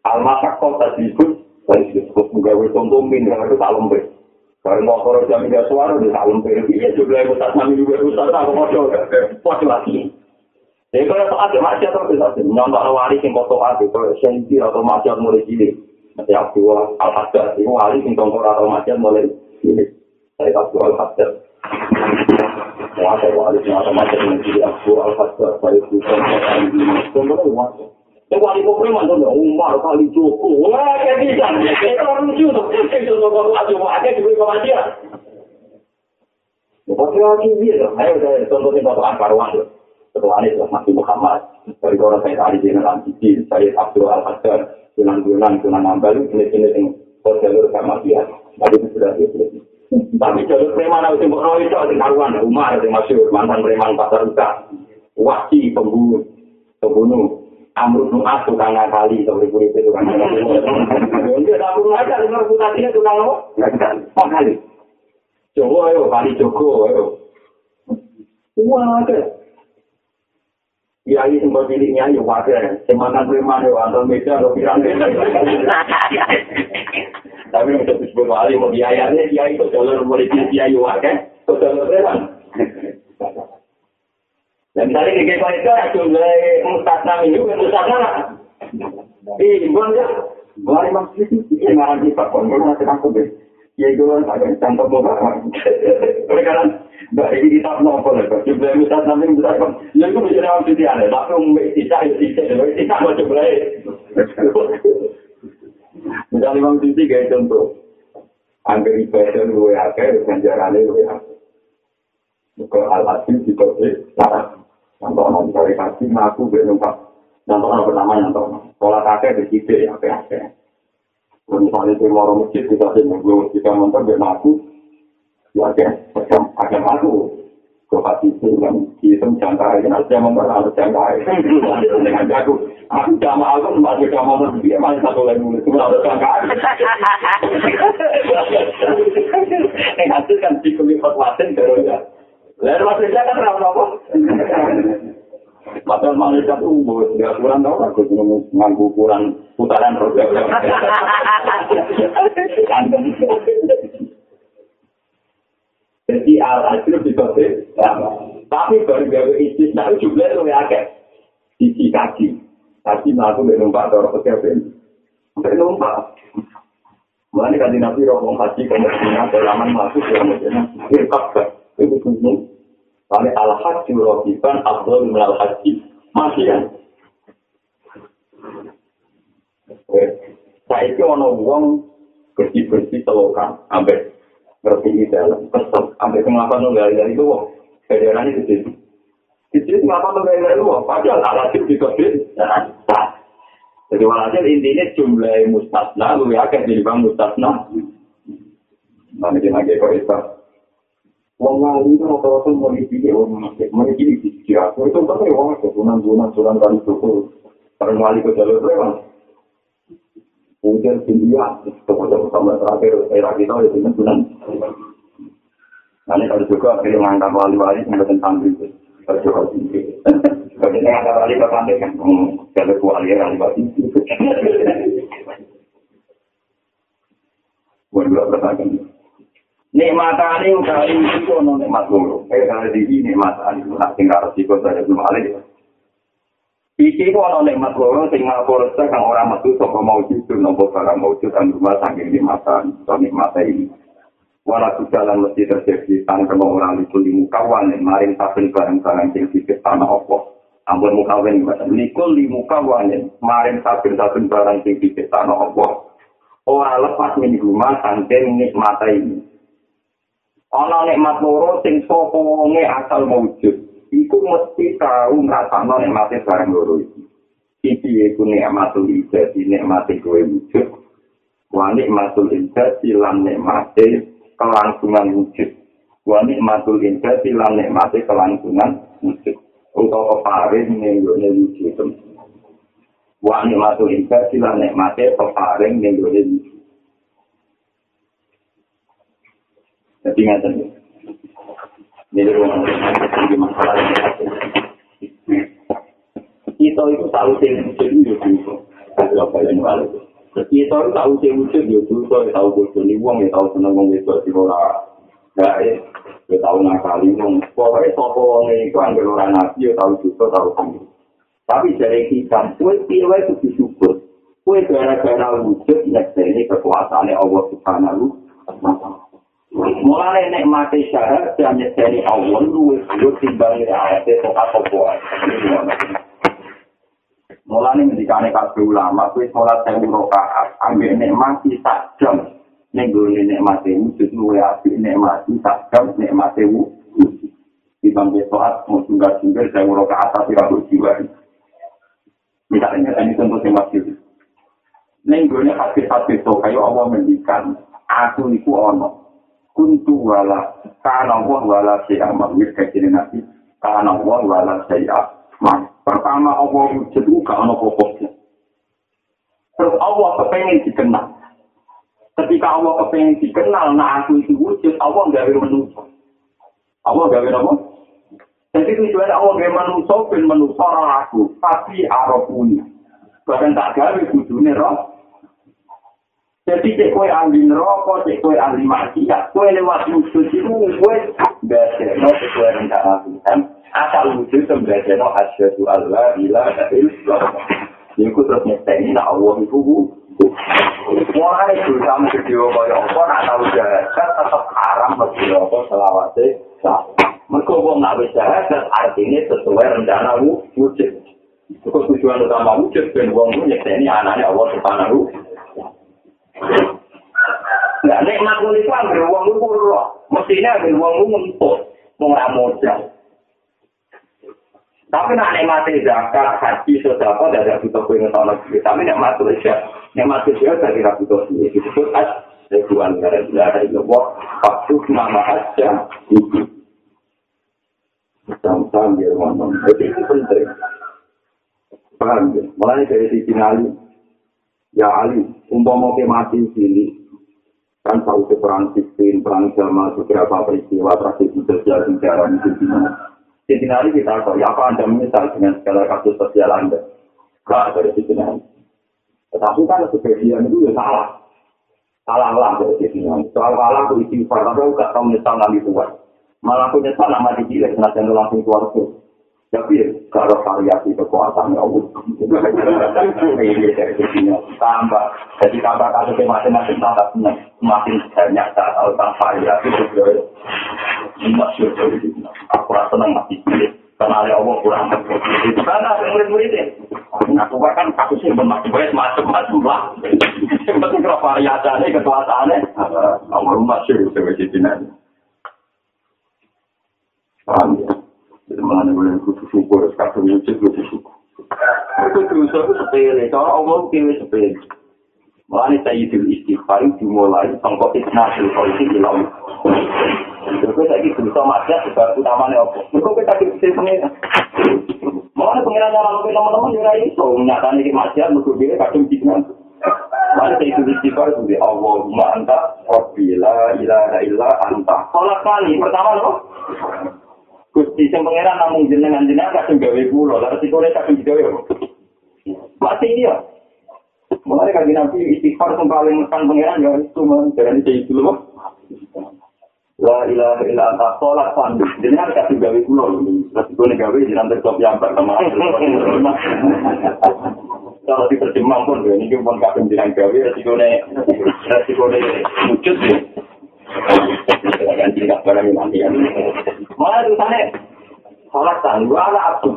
Speaker 1: Almasak kau tadi ikut, lagi disebut gawe contoh min yang itu tak lembek. Kalau mau koro jam tiga suara di salon PLB, ya juga yang ustaz nami juga ustaz aku mau foto lagi. Jadi kalau soal ada maksiat atau bisa nyontok wali sing foto aku, kalau sensi atau maksiat mulai cilik. Nanti aku al-hadar, itu wali sing tongkor atau maksiat mulai cilik. Saya aku al-hadar. Saya wali sing atau maksiat mulai cilik, aku al-hadar. Saya bukan al-hadar. Yang wali pemerintah itu Umar kali Joko. Wah, kayak bisa. Itu orang lucu tuh. Itu orang lucu. Ada di bawah dia. Pasti lagi dia. Ayo saya contohnya Bapak Ankarwan. Ketua Anies Masih Muhammad. Dari orang saya tadi di dalam TV. Saya Abdul Al-Haddar. Tunan-tunan, tunan ambal. Ini-ini yang jalur sama dia. Tapi itu sudah dia. Tapi jalur preman itu Mbak Roy itu ada karuan. Umar yang masyur. Mantan preman pasar usaha. Wasi pembunuh. Pembunuh. Amrul Nu'ad tukang ngakali, tapi puri itu tukang ngakali. Dia tak perlu aja, dengar reputasinya tukang apa? Ngakali. Joko ayo, kali Joko ayo. Wah, ada. Kiai sempat pilihnya ya wadah. Semangat preman ya, antar meja lo pirang. Tapi yang disebut wali, mau biayanya, kiai itu jalur mulai kiai wadah, itu jalur preman. Dan misalnya di kekal itu ada jumlah mustasna minggu, mustasna lah. Ih, bukan ya? Emang sih, ini ngarang di Pak Pon, masih aku deh. Ya itu kan ada contoh bapak. Mereka kan, mbak ini kita nopo lah, jumlah mustasna minggu besar kan. Ya itu bisa nama sisi aneh, tapi umum tidak, ya tidak, tidak mau jumlah Misalnya memang sisi kayak contoh. Angger ibadah luwe akeh, ganjarane luwe akeh. Muka al-asim di kode, Contoh orang dari kaki, ngaku gue numpak. Contoh orang pertama yang tahu. Sekolah kakek berkide ya, kakek. Misalnya di luar masjid, kita sih nunggu kita nonton dia ngaku. Ya, kakek. Kakek ngaku. Gue kasih itu kan, hitam jangkai. Nanti yang memperlah harus jangkai. Dengan jago. Aku sama aku, masih sama aku. Dia masih satu lagi mulai. Cuma harus jangkai. Yang hasil kan, dikuli fatwasin terus ya. Lalu manusia kan apa-apa. Padahal manusia itu nggak kurang tau aku nganggu ukuran putaran roda. Jadi al-ajrub di Tapi baru gawe istisna itu juga lebih agak. Sisi kaki. Kaki melaku dari numpak atau orang pekerjaan. Sampai numpak. Mulai kan di nabi roh haji kemudian dalam masuk dalam Medina. Itu gunung. Kami al-haji rohiban abdul minal haji. Masih kan? Saya itu ada uang bersih-bersih selokan. Sampai ngerti di dalam. Kesel. Sampai kenapa nunggal dari itu. Di situ. Di situ kenapa nunggal dari itu. Padahal al-haji di kebit. Jadi walhasil intinya jumlah mustasna. Lu yakin di bang mustasna. Nanti kita lagi kok itu. Wong wali itu rata-rata mau dipilih orang masjid, mau dipilih di sisi aku. Itu kan ya wong itu, gunan-gunan, suran kali cukup. Orang wali ke jalur lewat. Mungkin India, kemudian sama terakhir era kita ya dengan bulan. Nanti kalau juga akhirnya mengangkat wali-wali kemudian santri itu. Tinggi. Kalau kita ngangkat wali ke santri kan, kalau wali wali-wali. Buat dua pertanyaan. Nikmatane utawi itu ono nikmat loro. Eh kalau di sini nikmatane nak tinggal resiko saya belum ada. Iki ku ana nikmat loro sing ngapura kang ora metu saka maujud nopo barang maujud kang rumah saking nikmatan to nikmate ini. Wala jalan mesti terjadi tan kena orang itu di mukawan maring saben barang-barang sing dikit tanah opo. Ampun mukawan nikul di mukawan maring saben-saben barang sing dikit tanah opo. Ora lepas min rumah saking nikmate ini. Ana nikmat loro sing sapa asal maujud. iku mesti tau ngrasakno nikmate barang loro iki. Iki iku nikmatul ijazah, nikmate kowe wujud. Wa nikmatul ijazah lan nikmate kelangsungan wujud. Wa nikmatul ijazah lan nikmate kelangsungan wujud. Utawa paring ning gone wujud. Wa nikmatul ijazah lan nikmate paring ning gone wujud. Jadi ngatain kita itu tahu sih wujud itu apa yang kita itu tahu sih wujud itu juga tahu wujud ini uang ya tahu seneng uang itu luar ya ya tahu nakali uang. Pokoknya sopo uang itu ambil orang nabi ya tahu juga tahu sendiri. Tapi dari kita kue pilih itu disyukur. Kue gara-gara wujud ini kekuasaannya Allah Subhanahu wa ta'ala. Mulai nek mati syarat dan nyeteni Allah lu timbang ayat itu apa Mulai ketika nek kabeh ulama kuwi salat sewu rakaat ambil nek mati sak jam. Ning gone nek mati wujud luwe apik nek mati sak jam nek mati wujud. Timbang salat mau tunggal tunggal sewu rakaat tapi ra jiwa. Misalnya ini contoh yang masih Neng gue hadis-hadis so kayak Allah mendikan aku iku ono kuntu wala kana wa wala saya mamir kecil nabi kana wa wala mak pertama Allah wujud itu gak ono pokoknya terus Allah kepengen dikenal. Ketika Allah kepengen dikenal nah aku itu wujud Allah gak bisa manusia. Allah gak bisa apa? Jadi tujuan Allah gak manusia ben manusia aku tapi arafuni bahkan tak gawe wujudnya roh. Jadi cek kue ahli neraka, cek kue ahli maksiat, kue lewat wujud itu kue belajar no sesuai rencana Tuhan. Asal wujud itu belajar no asyadu Allah ila illallah. Iku terus nyeteni nak Allah itu Mulai sama video kaya apa nak tahu jahat tetap haram lebih apa selawatnya. Mereka wong nak bisa artinya sesuai rencana wujud. Itu tujuan utama wujud dan wong itu nyeteni anaknya Allah subhanahu Nah, nikmat kulit itu ambil uang itu roh. Mestinya ambil uang itu ngumpul. Mau nggak modal. Tapi nak nikmati zakat, haji, sodako, tidak ada butuh kue ngetau lagi. Tapi nikmat kulit ya. Nikmat kulit ya, saya kira butuh sih. Disebut as. Sebuah negara negara itu buat waktu nama aja itu. Sampai dia ngomong, jadi itu penting. Paham ya? Mulai dari sisi Ali, ya Ali, umpama ke mati sini, kan tahu ke perang sistem, perang jama, beberapa peristiwa, tragedi sosial sejarah di sini. Di hari kita tahu, ya apa Anda menyesal dengan segala kasus sosial Anda? Gak dari sisi. Tetapi kan sebagian itu ya salah. Salah lah dari sisi. Soal salah aku isi tapi aku gak tahu menyesal nanti Tuhan. Malah aku nyesal nama dicilek, senajan langsung keluar tuh. Tapi kalau variasi kekuatan ya tambah. Jadi tambah kasusnya masing-masing tambah semakin banyak tahu tentang variasi itu. Masyur dari Aku rasa senang mati pilih. Karena Allah kurang Itu karena ada murid-muridnya. Nah, aku kan kasusnya bermacam macam-macam lah. Yang penting kalau variasinya, kekuatannya. Allah masyur sebagai jinan. Paham ya? Mana boleh kudu syukur, sekarang wujud kudu syukur. Itu dosa itu sepele, kalau Allah kiri sepele. Mulanya Sayyidul Istighfar dimulai sangkot isnatul politik ilam. Terus saya gitu dosa maksiat sebab utamanya apa? Mereka kita bisa pengen. Mulanya pengiran yang lalu teman-teman juga itu nyatanya di maksiat, mereka dia kadang jinan. Mari saya itu istighfar itu di Allahumma anta Rabbi la ilaha illa anta. Salat kali pertama loh. Gusti sing pangeran namung jenengan jenengan kadung gawe kula, lha resikone kadung digawe. Mati ini ya. Mulai kali nabi istighfar yang paling mekan pangeran ya itu man dari itu dulu. La ilaha illa anta sholat pandu. Jenengan kadung gawe kula resikone gawe jenengan tetep yang pertama. Kalau diterjemah pun, ini pun kadung jenengan gawe resikone resikone wujud ya. Kan tidak barang mati kan. Malah tulisannya sholat tangguh ala abdu.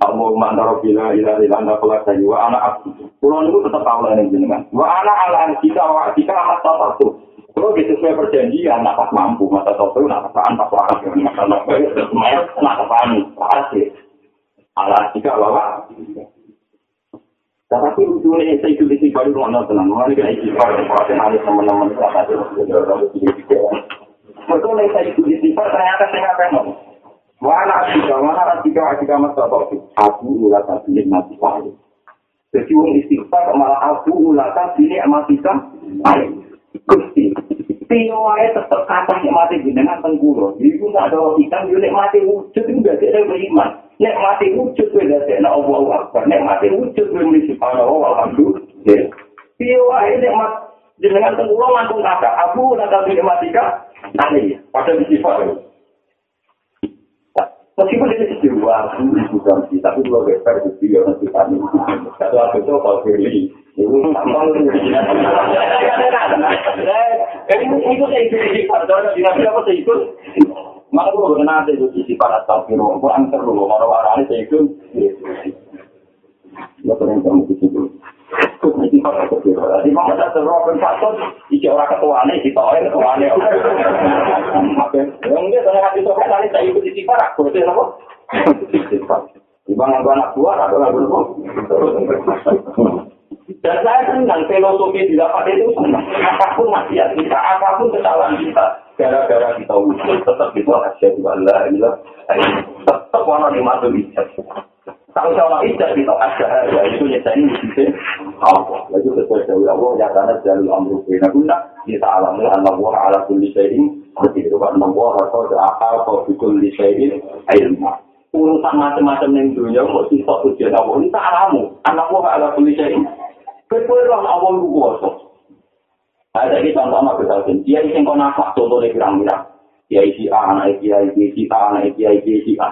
Speaker 1: Kamu mantaro bila ila ila anda sholat tangguh anak abdu. Pulau itu tetap tahu lah jenengan. Wa anak ala kita wa kita amat satu. Kalau gitu sesuai perjanjian, nak pas mampu, masa satu, nak pasaan, pas wakas, masa satu, nak pasaan, pasti. Ala kita bawa. Tapi ujungnya saya itu di baru mana tenang, mana kena istighfar dan perhatian teman-teman selama itu Betul nih saya itu istighfar ternyata saya nggak pengen. Mana asika, mana asika, asika mas tahu Aku ulah tak pilih mati saya. Jadi orang istighfar malah aku ulah tak pilih mati saya. Gusti, Tio wae tetep kata mati jenengan tengkulo. Iku nggak ada ikan, nek mati wujud itu nggak ada beriman. Nek mati wujud kowe dadi nek Allah Akbar. Nek mati wujud kowe mesti subhanallah alhamdulillah. Tio wae nek mati jenengan tengkulo langsung kata aku ulah tak pilih mati ka. Ya, pada disifat. Meskipun ini sebuah aku bukan sih, tapi kalau better itu ya nanti kami. Satu aku itu kalau pilih, itu tambah lu. Jadi itu saya ikut di kantor, di nabi apa saya ikut. Maka gue kenal saya ikut di para astagfirullah, gue antar dulu, mau warna saya ikut. Lo pengen kamu di situ. Di mana ada terowongan faktor, iki orang ketuanya, kita orang ketuanya. Yang dia tanya hati sobat, nanti saya ikut di sifat, aku berarti apa? Di mana anak buah, atau lagu Dan saya senang filosofi di dapat itu senang. Apa pun maksiat kita, apa pun kesalahan kita, gara-gara kita wujud, tetap itu asyadu Allah, tetap warna di mata Kalau sama ijaz kita ya itu nyatanya mesti Allah. Itu sesuai dari Allah, ya karena jalur amru bina guna, kita alami anak buah ala kulli seperti itu kan anak buah atau akal atau kulli syai'in, ilmu. Urusan macam-macam yang dunia, kok sisa tujuan Allah, ini tak alamu. Anak buah ala kulli. Kecuali Allah lu kuasa. Ada di contoh anak kita, dia yang kau nafas, contohnya pirang-pirang. Dia isi A, anak kiai, isi A, anak kiai, isi A.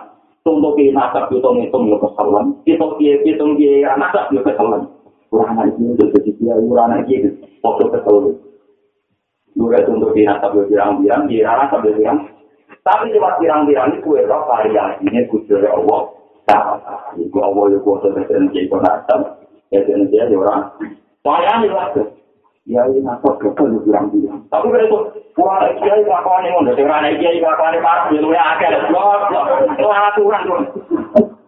Speaker 1: Untuk kita nasab itu ngitung ya kesalahan. Kita kia hitung dia nasab ya kesalahan. Kurang aja itu jadi dia kurang aja itu. Foto kesalahan. Juga untuk kita nasab ya birang-birang, dia nasab ya birang. Tapi lewat birang-birang ini kue roh variasinya kudur Allah. Nah, itu Allah ya kuasa presiden jadi nasab. Ya jadi dia orang. Soalnya ini waktu. Ya ini nasab betul ya birang-birang. Tapi kalau itu Wah, kiai kelakuan ini, udah dengar kiai kelakuan ini parah, ya lu ya agak ada blok, blok, itu aturan.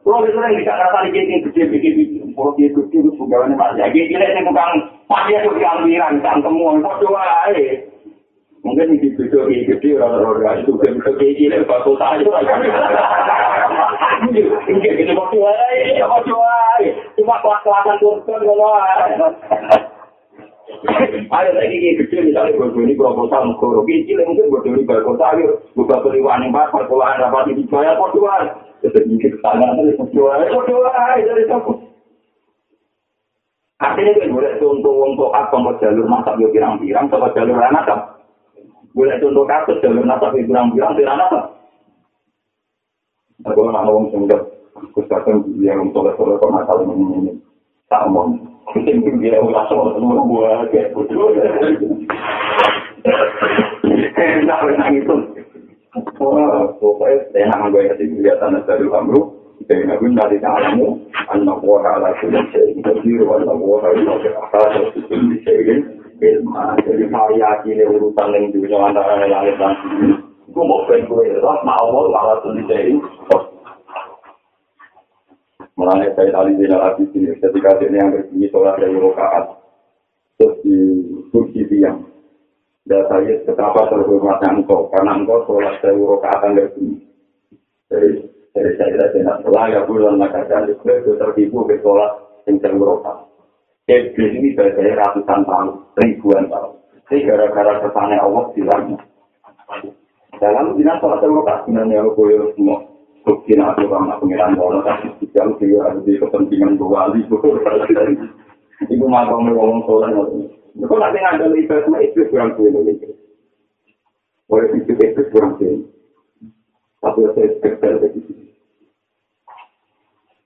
Speaker 1: Kalau itu yang bisa kiai yang gede, gede, gede, kalau kiai gede itu pegawainya mas, ya kiai kiai yang tukang pasti itu yang bilang, yang temu, kok coba aja. Mungkin di video kiai gede, orang-orang itu bisa kiai kiai yang bakal tahu aja. Kiai gede kok coba aja, kok coba aja, cuma kelas-kelasan turun kalau Ada lagi yang kecil misalnya bodoh ini proposal mengkoro kecil mungkin bodoh ini bakal sayur buka peliwan yang bakal puluhan dapat di bayar bodohan jadi mikir tangan dari bodohan bodohan dari siapa artinya kan boleh contoh untuk apa mau jalur masak yo pirang-pirang sama jalur anak boleh contoh kasus jalur masak yo pirang-pirang di anak kan aku nggak mau ngomong aku sekarang yang untuk level masalah ini tak mau Mungkin dia ulah sama semua buah kayak bodoh. Enak enak itu. Pokoknya kasih kegiatan dari kamu. Dengan gue dari kamu, buah ala sudah jadi jadi anak buah ala sudah jadi ilmu. Jadi variasi ini urusan yang dunia antara langit dan bumi. Gue mau pengen gue, mau ala sudah jadi Mulanya saya tadi di dalam hadis ini, ketika dia yang berbunyi sholat dari rokaat, terus di kursi tiang. Dan saya betapa terhormatnya engkau, karena engkau sholat dari rokaat yang berbunyi. Dari dari saya tidak tidak salah ya bulan maka dari itu tertipu ke sholat yang rokaat. Iblis ini berdaya ratusan tahun, ribuan tahun. Ini gara-gara kesannya Allah bilang. Dalam bilang sholat terlalu kasihan ya, boleh semua. Bukti aku sama pengiran bola, tapi jauh dia ada di kepentingan dua wali. Ibu makan ngomong sholat. Kau nanti ngambil ibadah, iblis kurang kuih lagi. Oleh itu, iblis kurang kuih. Tapi saya kecil dari sini.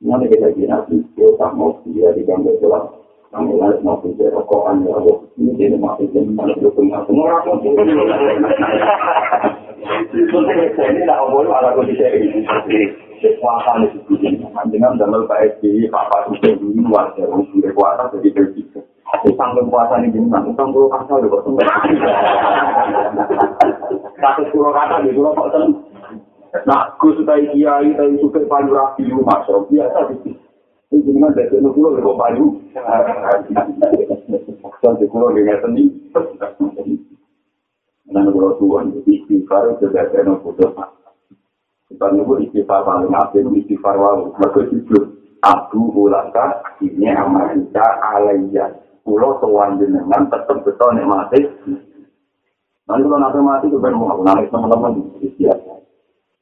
Speaker 1: Nanti kita kira, kita mau dia di gambar sholat. Kami harus mampu rokokan ya Allah. Ini jadi masih jadi mana dukung semua orang pun ini tidak boleh ala kondisi ini kekuatan itu dengan dalam PSB Pak itu luar biasa sudah kuasa jadi berbisa Utang kekuasaan ini gimana? Utang puluh kata lho kok Satu puluh kata di pulau kok Nah, Gus Kiai, Kiai Sukai Payu Rapi, Masya biasa sih. Ini jenengan dari itu kulo kok payu. Sampai kulo dengan seni. Dan kulo tuan istighfar juga kena putus. Kita nunggu istighfar paling akhir istighfar walau. Mereka jujur. Abu ulaka ini amalika alaiya. Kulo tuan jenengan tetap betul nikmati. Nanti kalau nanti mati itu mau nangis teman-teman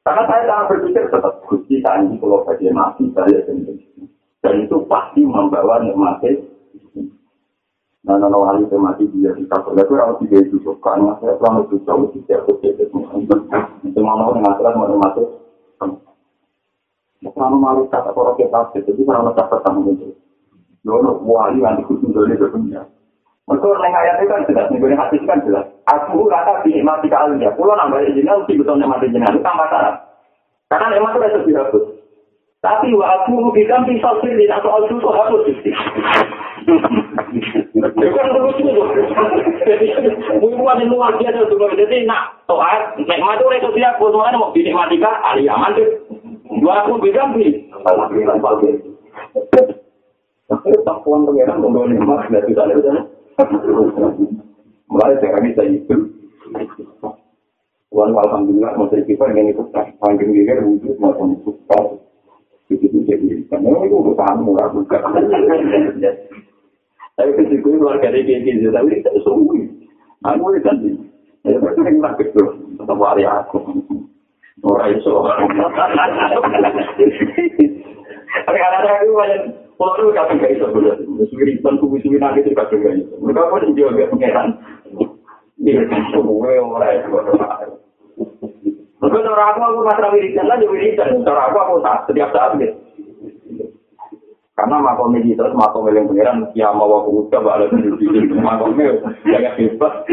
Speaker 1: Karena saya sangat berpikir tetap gusti tadi kalau saya mati saya sendiri. Dan itu pasti membawa nikmatnya. Nah, nah, nah, wali mati dia di kapal itu harus tiga itu karena saya selama itu di setiap kecil itu mau aturan mau nikmatnya. Selama malu kata orang kita itu kalau kita pertama itu, lalu wali nanti kucing dari dunia. Mereka orang ayat itu kan jelas, nih hati kan jelas. Aku rata dinikmati kalian, pulau nambah jenengan, si betul nikmati jenengan itu tambah syarat. Karena nikmat itu lebih bagus. Tapi wa aku bidang pisau sendiri atau aku itu harus sih. Bukan terus itu. Hubungan yang luar biasa tuh. Jadi nak toat, nek madu itu dia kebutuhan mau dinikmati kah? Ali aman tuh. Dua aku bidang sih. Tapi takuan pengiran membawa nikmat dari sana sana. Mulai saya bisa itu. Tuhan alhamdulillah mau kita ingin itu panggil dia wujud macam itu. itu itu tapi itu itu kan itu kadang-kadang itu banyak Kalau itu kadang gak bisa bener, suwi dan kubu suwi nanti itu kadang gak bisa. Mereka pun juga pengeran. Iya, semua orang itu. Maka cara aku aku masalah wiridan lah, wiridan. Cara aku aku tak setiap saat gitu. Karena makom ini terus makom yang pengiran, ya mau aku udah balik di sini, makomnya kayak bebas.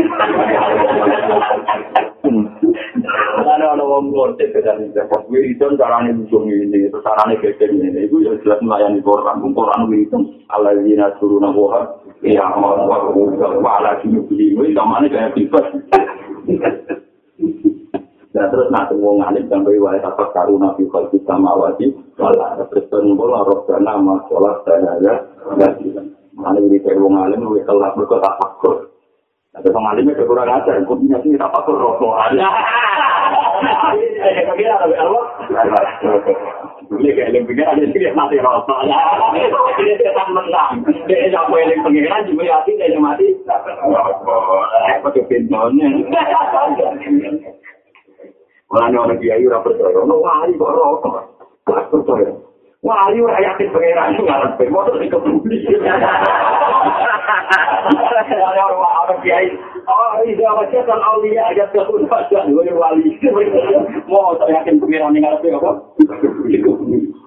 Speaker 1: Ada ada orang ngorte ke dalam pas wiridan caranya ujung ini, terus caranya keke ini, itu ya jelas melayani koran, koran wiridan, ala zina suruh nabuha, ya mau aku udah balik di sini, sama kayak bebas. Nah terus nanti wong alim sampai wae apa karuna fi khalqi samawati wala terus nunggu roh dana ma sholat dana ya alim di wong alim luwih kelas berkota fakir Tapi wong kurang ajar, kok punya sini tak Allah. Ini kayak mati. Ini dia tak tak dia mati. Eh, pintunya. Mulane ana kiai ora percaya, ono wali kok ora percaya. Wali ora yakin pangeran iku ngarep motor iki kebuli. Ada orang orang kiai, oh iya macam kan aulia aja tuh pada wali. Mau yakin pangeran ini ngarep apa? Itu manfaatkan.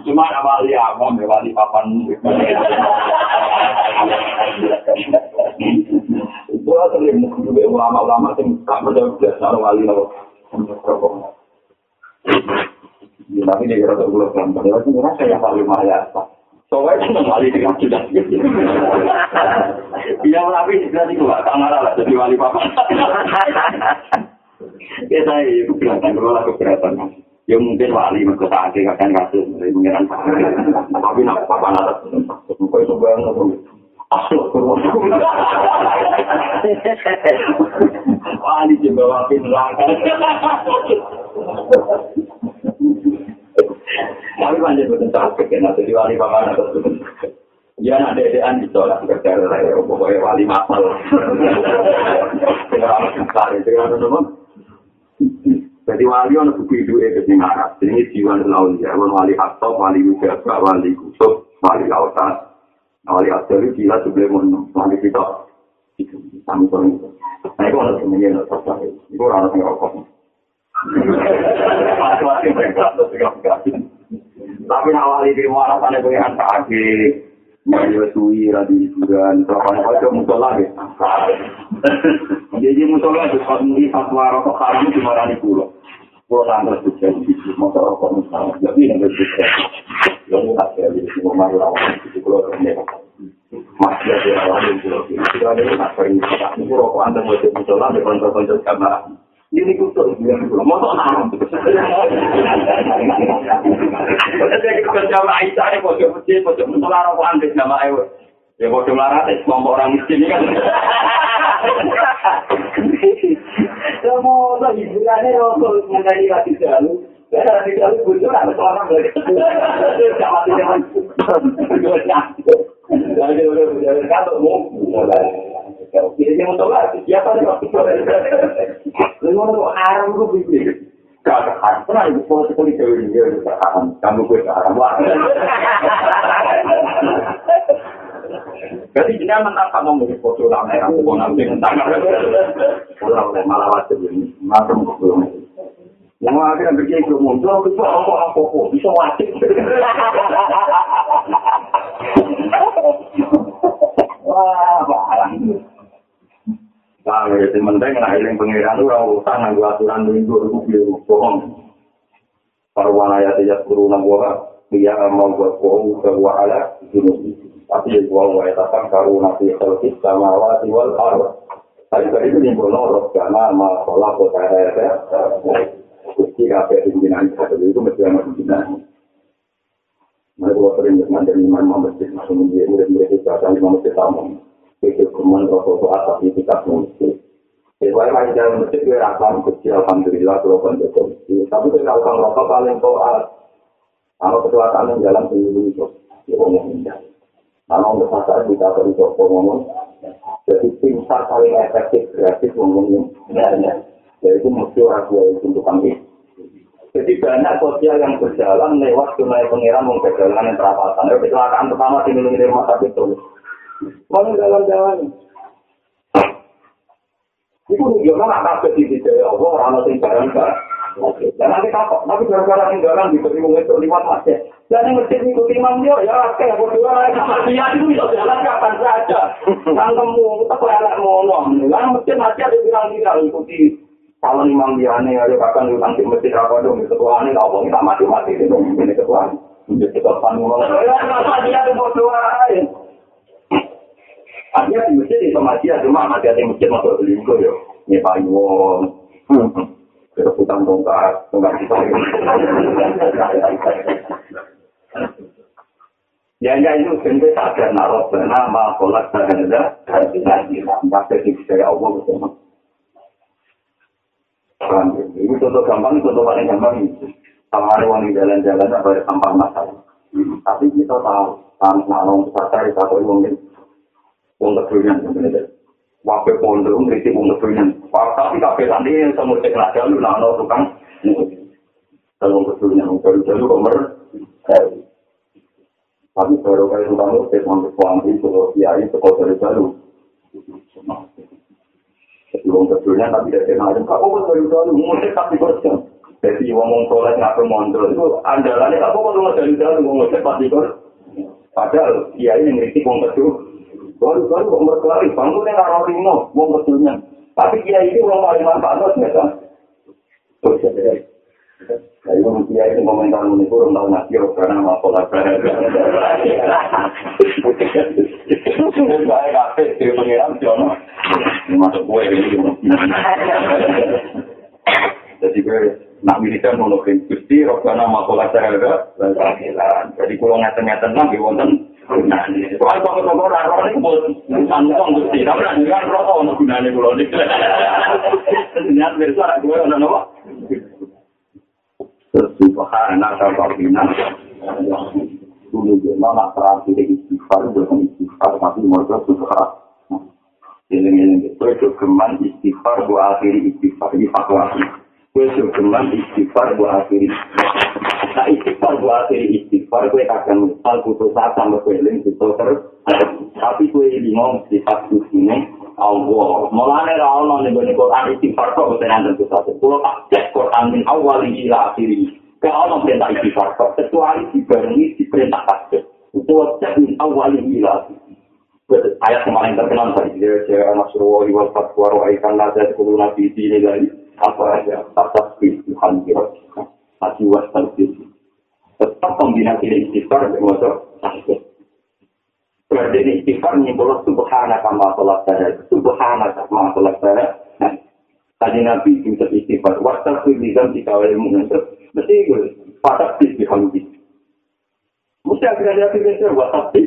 Speaker 1: Cuma wali awam, wali papan. Gua sering juga ulama-ulama yang tak berdaya sama wali lo. Tapi dia kira tak boleh kan, padahal sebenarnya saya paling mahal Soalnya itu wali dengan sudah. Dia tapi sudah itu lah, kamar lah jadi wali papa. Ya saya itu kelihatan kalau lah keberatan. Ya mungkin wali mereka tak ada akan kasus dari pengiran. Tapi nak papa nada, bukan itu banget. Wali juga wali neraka. tak kena jadi wali paman atau Ya nak dedean ditolak kerja saya, pokoknya wali masal. Dengan besar itu kan teman. Jadi wali orang buku itu itu di mana? Ini jiwa lawan ya, wali hakto, wali ujaga, wali kusuk, wali lautan, wali asli gila sebelum wali kita. Itu itu. Nah itu orang semuanya nggak terasa. Itu orang yang rokok. Tapi awali di mana pada pengen sakit. Mario suwi radi bulan berapa kali musola. Jadi musola itu kalau di fatwa rokok haram cuma rani pulau. Pulau tanggal sukses di motor rokok musola. Jadi yang bersukses. Yang tak saya di semua malu lawan itu pulau kerja. Masih ada yang pulau ini. Kita ada yang tak sering. Anda mau jadi musola di konco-konco kamar. Ini pulau. Motor Aisyah, ya, bodoh larat ya, kelompok orang miskin kan. Ya mau lah hiburannya rokok mengenai hati jalu. Ya hati jalu bocor ada seorang lagi. Jangan jangan. Jadi udah mau. Jadi mau waktu itu? Mau. Kalau kalau udah haram. Kamu kamu mau foto lama ya, aku mau nanti mentang. Orang oleh malah wajib ini, macam itu. Yang akhirnya begini belum muncul, itu apa apa apa bisa wajib. Wah, barang. Nah, ya penting nah eling pangeran itu ora utang nganggo aturan minggu iku piye bohong. Para wanaya tidak guru nang wa dia mau buat bohong ke wa ala tapi ya gua wa eta kan karo nabi khalqis sama wa wal ardh. Tapi tadi itu yang bolong karena ma sholat kota ya. Kusti kafe pimpinan itu mesti ada pimpinan. Mereka sering dengan dari imam masjid masuk menjadi murid-murid itu akan imam masjid tamu. Itu kemudian rokok atas itu tak mungkin. Jadi lain dalam masjid itu akan kecil alhamdulillah kalau kan betul. Tapi kalau kan rokok paling toat. Kalau kecelakaan yang jalan dulu itu ya ngomong indah. Kalau untuk masalah kita perlu coba ngomong. Jadi tim sar paling efektif kreatif ngomongnya. Yaitu mesti orang tua itu untuk kami. Jadi banyak sosial yang berjalan lewat sungai pengiran mengkejalan yang perapatan. Jadi kecelakaan pertama di Indonesia rumah sakit itu. Mana jalan-jalan? Itu nunjukkan anak kecil di Jaya Allah, orang yang barang Dan nanti kapok, tapi gara-gara tinggalan di ketemu itu lewat masjid. Dan yang masjid ikuti imam dia, ya oke, berdua, dia itu bisa jalan kapan saja. Kan kamu, tetap elak ngomong. Kan masjid masjid ada bilang-bilang ikuti calon imam dia nih ada bahkan di nanti masjid apa dong ketua ini nggak kita mati mati itu ini ketua ini ketua ngomong ya dia tuh berdoa artinya di masjid itu masjid cuma masih ada masjid masuk selingkuh yo ini pak Iwon kerebutan tongkat tongkat kita Ya, ya itu sebenarnya sadar naruh nama kolak dan ada dan tidak pasti saya Allah bersama. Ini contoh gampang, contoh paling gampang itu. Sama ada wangi jalan-jalan ada sampah masalah. Tapi kita tahu, tanah nalong besar dari satu mungkin untuk kerugian sebenarnya. Wakil pondok kritik untuk kerugian. Tapi kafe tadi yang semua cek raja lu nano tukang. Kalau untuk kerugian untuk jalur komer. Tapi baru kali tukang cek untuk suami kalau kiai sekolah dari baru. Sebelum keduanya tapi dari macam aku kan dari dulu musik tapi bersih. Jadi ngomong soleh ngapain mondol itu andalannya aku kan ngomong dari dulu ngomong musik pasti bersih. Padahal dia ini ngerti wong kedua. Baru baru wong berkelari bangun yang ngarang rino wong kedua. Tapi dia ini wong paling manfaat biasa. Terus Jadi kalau dia itu komentar ini kurang tahu nasi karena mau pola berada. Saya kafe di pengiran Jono, masuk kue ini. Jadi gue nak militer mau gusti karena mau pola berada. Jadi kalau ngeten-ngeten lagi wonten Nah, soal toko-toko raro ini buat santong gusti, tapi nanti kan rokok untuk gunanya kulo ini. Niat besar gue udah nopo. subhana rabbina Dulu dia nak terakhir istighfar, bukan istighfar, tapi mereka suka Eling-eling itu jogeman istighfar bu akhiri istighfar ini fatwa. Kue jogeman istighfar bu akhiri. Nah istighfar bu akhiri istighfar kue kadang misal putus asa kue eling putus terus. Tapi kue lingong sifat ini Allah. Mulane ra ono ning gone Quran istighfar kok boten enten satu. Kulo tak cek Quran min awal ila akhiri. Ke ono perintah istighfar kok kecuali dibarengi diperintah tasbih. Itu cek min awal ila akhiri. ayat paling terkenal tadi dia saya Nasrullah wal fatwa roaikan nasihat kulo nabi ini lagi apa aja atas Tuhan kira hati was terus tetap kombinasi istighfar dengan motor tasbih berarti ini istighfar nyimpul subhana kama sholat saya subhana kama sholat saya tadi nabi itu istighfar. Waktu itu bisa dikawal ilmu mesti itu patah di hamdi mesti akhirnya dia pikir di hamdi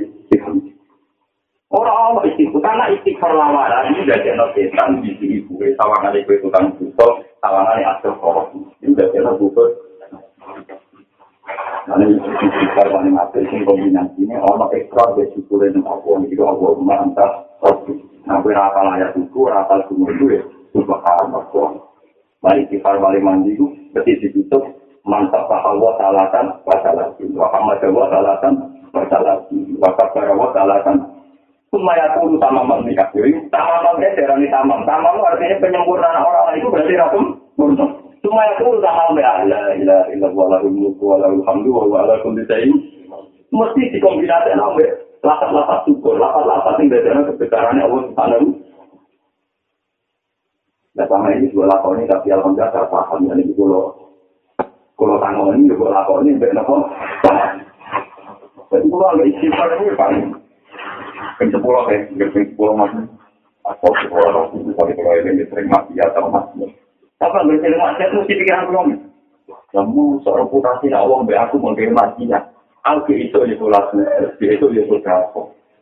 Speaker 1: Allah istighfar, karena istighfar lamaran ini dari anak setan di sini gue, sawangan itu tukang buto, sawangan yang asal korok, ini dari anak buto. Karena istighfar paling apa sih kombinasi ini, orang ekstra dia syukur dengan Allah, ini juga Allah mantap, nah gue rapal ayat itu, rapal semua itu ya, subhanallah Allah. Mari istighfar paling mandi itu, berarti ditutup, mantap Allah salatan, wasalati, wa hamad Allah salatan, wasalati, wa kabar Allah salatan, Sumaya tulu sama. Jadi tamam itu darani tamam. Tamam artinya penyempurnaan orang itu berarti rakum sempurna. Sumaya sama ya la ilaha illallah lahul mulku ala. Mesti dikombinasikan sampai lapat-lapat syukur, lapat-lapat yang dari kebesarannya Allah Subhanahu Nah, sama ini juga lakoni, tapi alhamdulillah saya paham. Ini juga kalau tangan ini juga lakoni, benar kok. Jadi kalau agak istighfar ini paling Kan sepuluh ya, kan sepuluh mas. Apa sepuluh orang itu kalau kalau ini sering mati atau mati. Apa nggak sering mati itu mesti pikiran belum. Kamu seorang putasi awang be aku mau mati ya. Aku itu ya dia itu ya sudah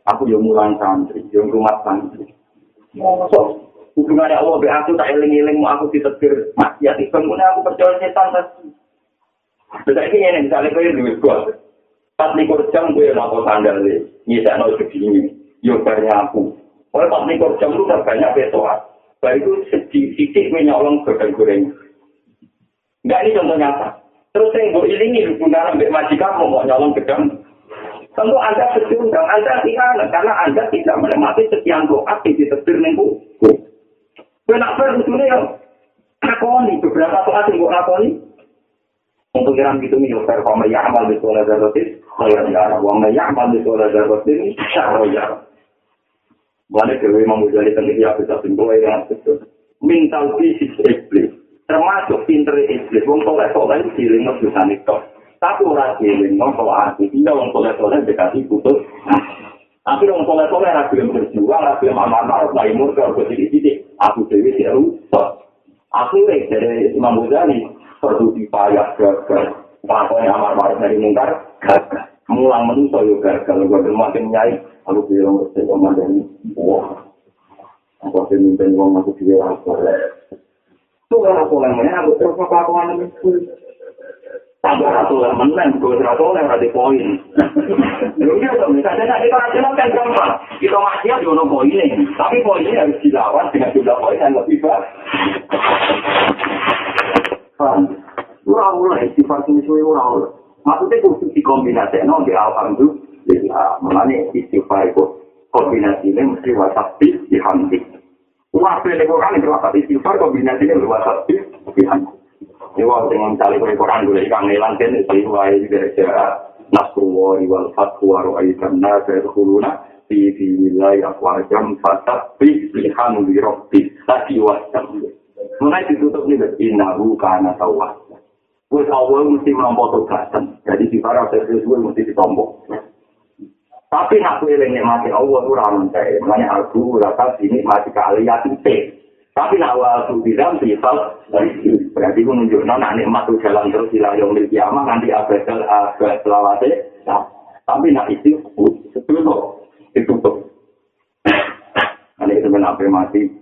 Speaker 1: Aku yang mulang santri, yang rumah santri. So, hubungannya Allah be aku tak eling-eling mau aku ditetir mati ya. Kemudian aku percaya setan tadi. Jadi ini misalnya kayak duit gua. Pas likur jam gue mau sandal deh. Nyisa no segini. yo banyak aku. Oleh pas likur jam lu banyak betoa. Baik itu sedikit menyolong goreng-goreng. Enggak ini contoh nyata. Terus yang gue ilingi hubungan sampai majikan mau nyolong gedang. Tentu Anda dan Anda tidak karena Anda tidak menikmati sekian doa di tetir minggu. Kenapa sebetulnya ya? Lakoni, beberapa doa yang gue lakoni. Untuk yang gitu nih, Ustaz, kalau ya amal saya ya, uang ya amal di sekolah darotis, saya ya. Mana kewe memudahkan tentang dia bisa tinggal yang betul. Mental fisik iblis, termasuk pinter iblis, wong soleh soleh feeling of bisa nikah. Tapi orang feeling of kalau hati tidak wong soleh soleh dekati putus. Tapi wong soleh soleh ragu yang berjuang, ragu yang amal maruf, lagi murka, aku jadi titik, aku dewi tidak rusak. Akhirnya dari Imam Ghazali, perlu dipayah gagal. Pokoknya amar ma'ruf dari mungkar gagal. Mulang menuso yo gagal. Gue makin nyai. Aku bilang ke saya ini. Wah. Aku akan mimpin uang aku juga apa. Itu kan aku lemahnya. Aku terus apa aku anak itu. Tambah satu yang menang, gue satu yang ada poin. Lalu dia tuh, misalnya tadi para kan gampang. Kita masih ada ono poinnya, tapi poinnya harus dilawan dengan jumlah poin yang lebih banyak. Ora oleh sifat ini suwe ora oleh. Maksudnya kudu dikombinasi no di alhamdulillah. Mengenai istighfar itu kombinasi ini mesti wasap di hamdi. Wah, pilih Quran itu wasap istighfar kombinasi ini wasap di hamdi. Ini waktu dengan cari Quran dulu ikan nelan kan itu wae juga cara nasrullah wal fatwa ro'aikan nasa yadkhuluna fi fi wilayah wajam fatabbi lihan bi rabbi tadi wasap. Mulai ditutup nih, inahu kana tawah. Wes awal mesti melampau tugasan. Jadi di para servis gue mesti ditombok. Tapi nak gue lagi mati Allah tuh ramen saya. Makanya aku rasa sini masih kali ya Tapi nak waktu bilang sifat berarti gue nunjuk nona nikmat tuh jalan terus hilang yang milik kiamat nanti abad abad selawatnya. Nah, tapi nak itu tutup, ditutup. Nanti sebenarnya mati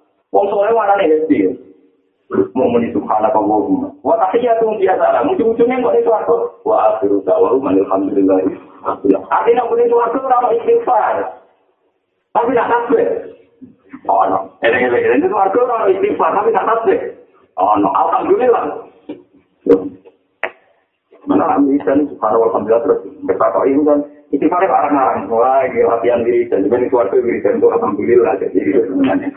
Speaker 1: Wong soleh mana nih happy? Mau meni subhanallah, wa tahiyyatu gum dia dalam. Ujung-ujungnya kok itu aku. Wa akhiru da'wahu alhamdulillah. Artinya pun itu aku orang istighfar. Tapi tak tasbih. Oh no, eleng-eleng itu aku orang istighfar tapi tak tasbih. Oh, no. Alhamdulillah. Mana bisa nih, subhanallah, alhamdulillah, terus berkata ini kan, itu pada orang-orang, wah, ini latihan diri, dan juga ini suatu wiridan itu alhamdulillah, jadi itu sebenarnya.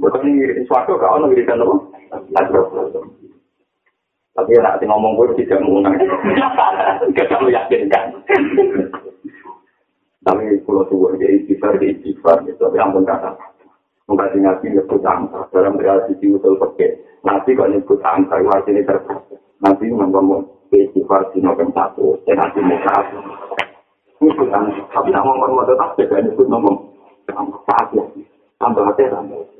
Speaker 1: Betul ini suatu kau nak wiridan apa? Tapi ya nanti ngomong gue tidak mengundang, kita lu yakin kan. Tapi kalau tuh jadi istighfar, jadi istighfar, gitu, tapi ampun kata. Mengkaji ngaji nyebut angka dalam realisasi usul pakai. Nanti kok nyebut angka itu hasilnya terbatas. Nanti ngomong istighfar di nomor satu, dan nanti satu. Nyebut angka, tapi nak ngomong mau tetap beda nyebut ngomong satu. Tambah hati tambah.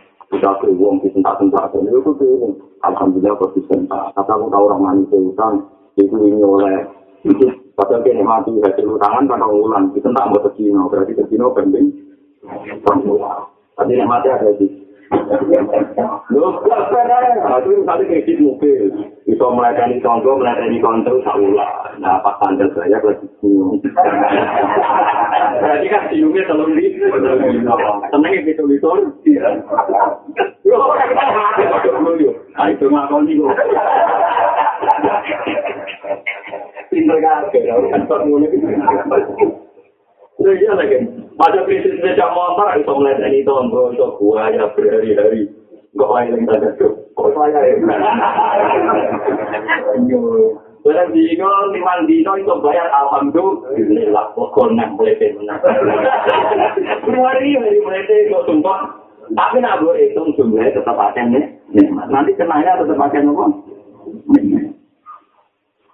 Speaker 1: kita beruang di tempat-tempat dan itu. Tuh alhamdulillah konsisten. Kata aku tahu orang manis itu itu ini oleh padahal kini mati hasil tangan pada ulang. Itu tak mau ke berarti ke Cina penting tapi mati ada di Loh, itu misalnya kredit mobil, bisa melayani contoh, melayani kontrol, saulah. Nah, pas tanda saya lagi bingung. Berarti kan siungnya telur di, tenang ya gitu litor. Loh, nah itu ngakon nih Pinter kan, kan mulai. Nah, iya lagi. Pada prinsip sepeda motor, itu melihat ini tombol, itu buaya berhari-hari. Gak lain yang tanda tuh. Kok saya ya? Barang dino, lima dino itu bayar alhamdulillah. Pokok nang melete menang. Hari hari melete kok sumpah. Tapi nak gue hitung jumlahnya tetap akan nih. Nanti kenanya tetap akan apa?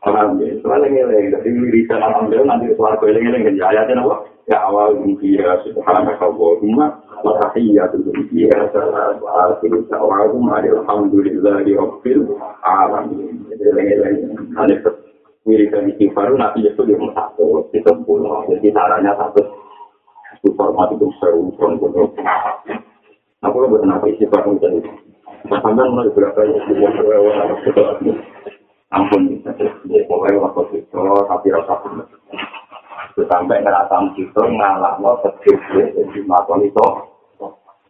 Speaker 1: Alhamdulillah, soalnya ngeleng, tapi wiridan alhamdulillah nanti suara gue ngeleng, ayatnya apa? Awal mungkin subhanaka Allahumma wa tahiyyatu dunya salam wa akhiru da'wahum alhamdulillahi rabbil alamin. Jadi wiridan istighfar nanti itu di satu di sepuluh. Jadi caranya satu super mati itu seru seru Aku lo buat apa istighfar menjadi. Sampai mulai berapa ya istighfar ampun ya pokoknya waktu itu tapi rasa pun sampai ngerasa itu ngalah lo sedih jadi maton itu.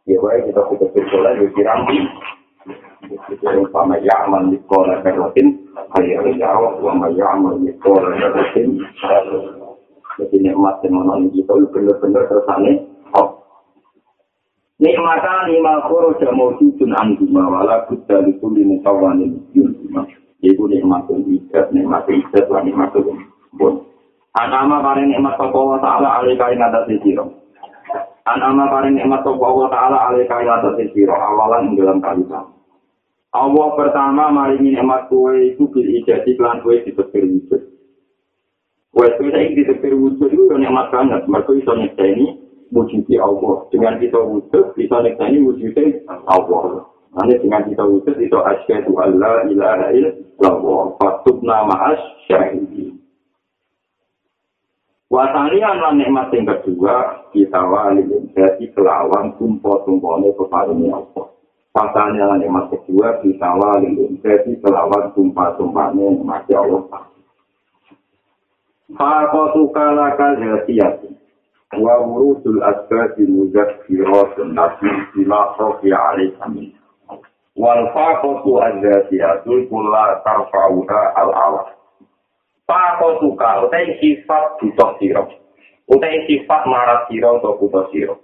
Speaker 1: Ya baik kita kita berdoa di piramid jadi sama ya aman di sekolah berlatin hari hari jauh sama ya aman di sekolah berlatin jadi nikmat yang menonton kita itu benar-benar tersane oh. Nikmatan lima koro jamu sujun angguma wala buddha di kuli mutawanin yun Iku nikmatul ikat, nikmatul ikat, lah nikmatul bun. Anama paring nikmat sopa wa ta'ala alika ing atas sisiro. Anama paring nikmat sopa wa ta'ala alika ing atas sisiro. Awalan ing dalam kalisan. Allah pertama maringi nikmat kue itu bil ijati klan kue ditepir wujud. Kue itu saya ditepir wujud itu nikmat banget. Mereka bisa nyekseni wujudnya Allah. Dengan kita wujud, bisa nyekseni wujudnya Allah. Nanti dengan kita wujud itu asyhadu alla ilaha illallah fatubna ma'as syahidi. Wasani lan nikmat yang kedua kita wali jadi kelawan tumpo-tumpone kepadanya Allah. Wasani lan nikmat kedua kita wali jadi kelawan tumpa-tumpane nikmat Allah. Fakotu kalaka jasiyati wa wurusul asbati muzakkiratun nasi bima sofi alaih amin. wal faqatu adzatiyatul kulla tarfa'uha al Pako suka, utai sifat butuh siro. Utai sifat marat siro atau butuh siro.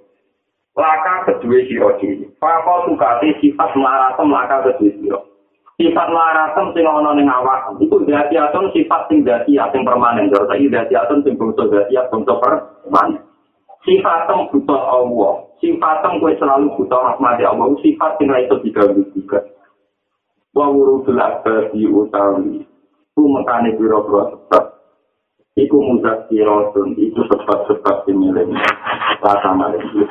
Speaker 1: Laka kedua siro diri. Pako suka, utai sifat maratem laka kedua siro. Sifat maratem sing ono ning awak. Iku dati aton sifat sing dati sing permanen. Jadi saiki dati aton sing bangsa dati bangsa permanen. Sifatem butuh Allah. Sifatem kue selalu butuh rahmat Allah. Sifat sing itu diganggu juga. Wa wurudul abadi utawi ku mekane biro-biro sebab. Iku mudah kirotun itu sebab-sebab dimiliki rasa maliki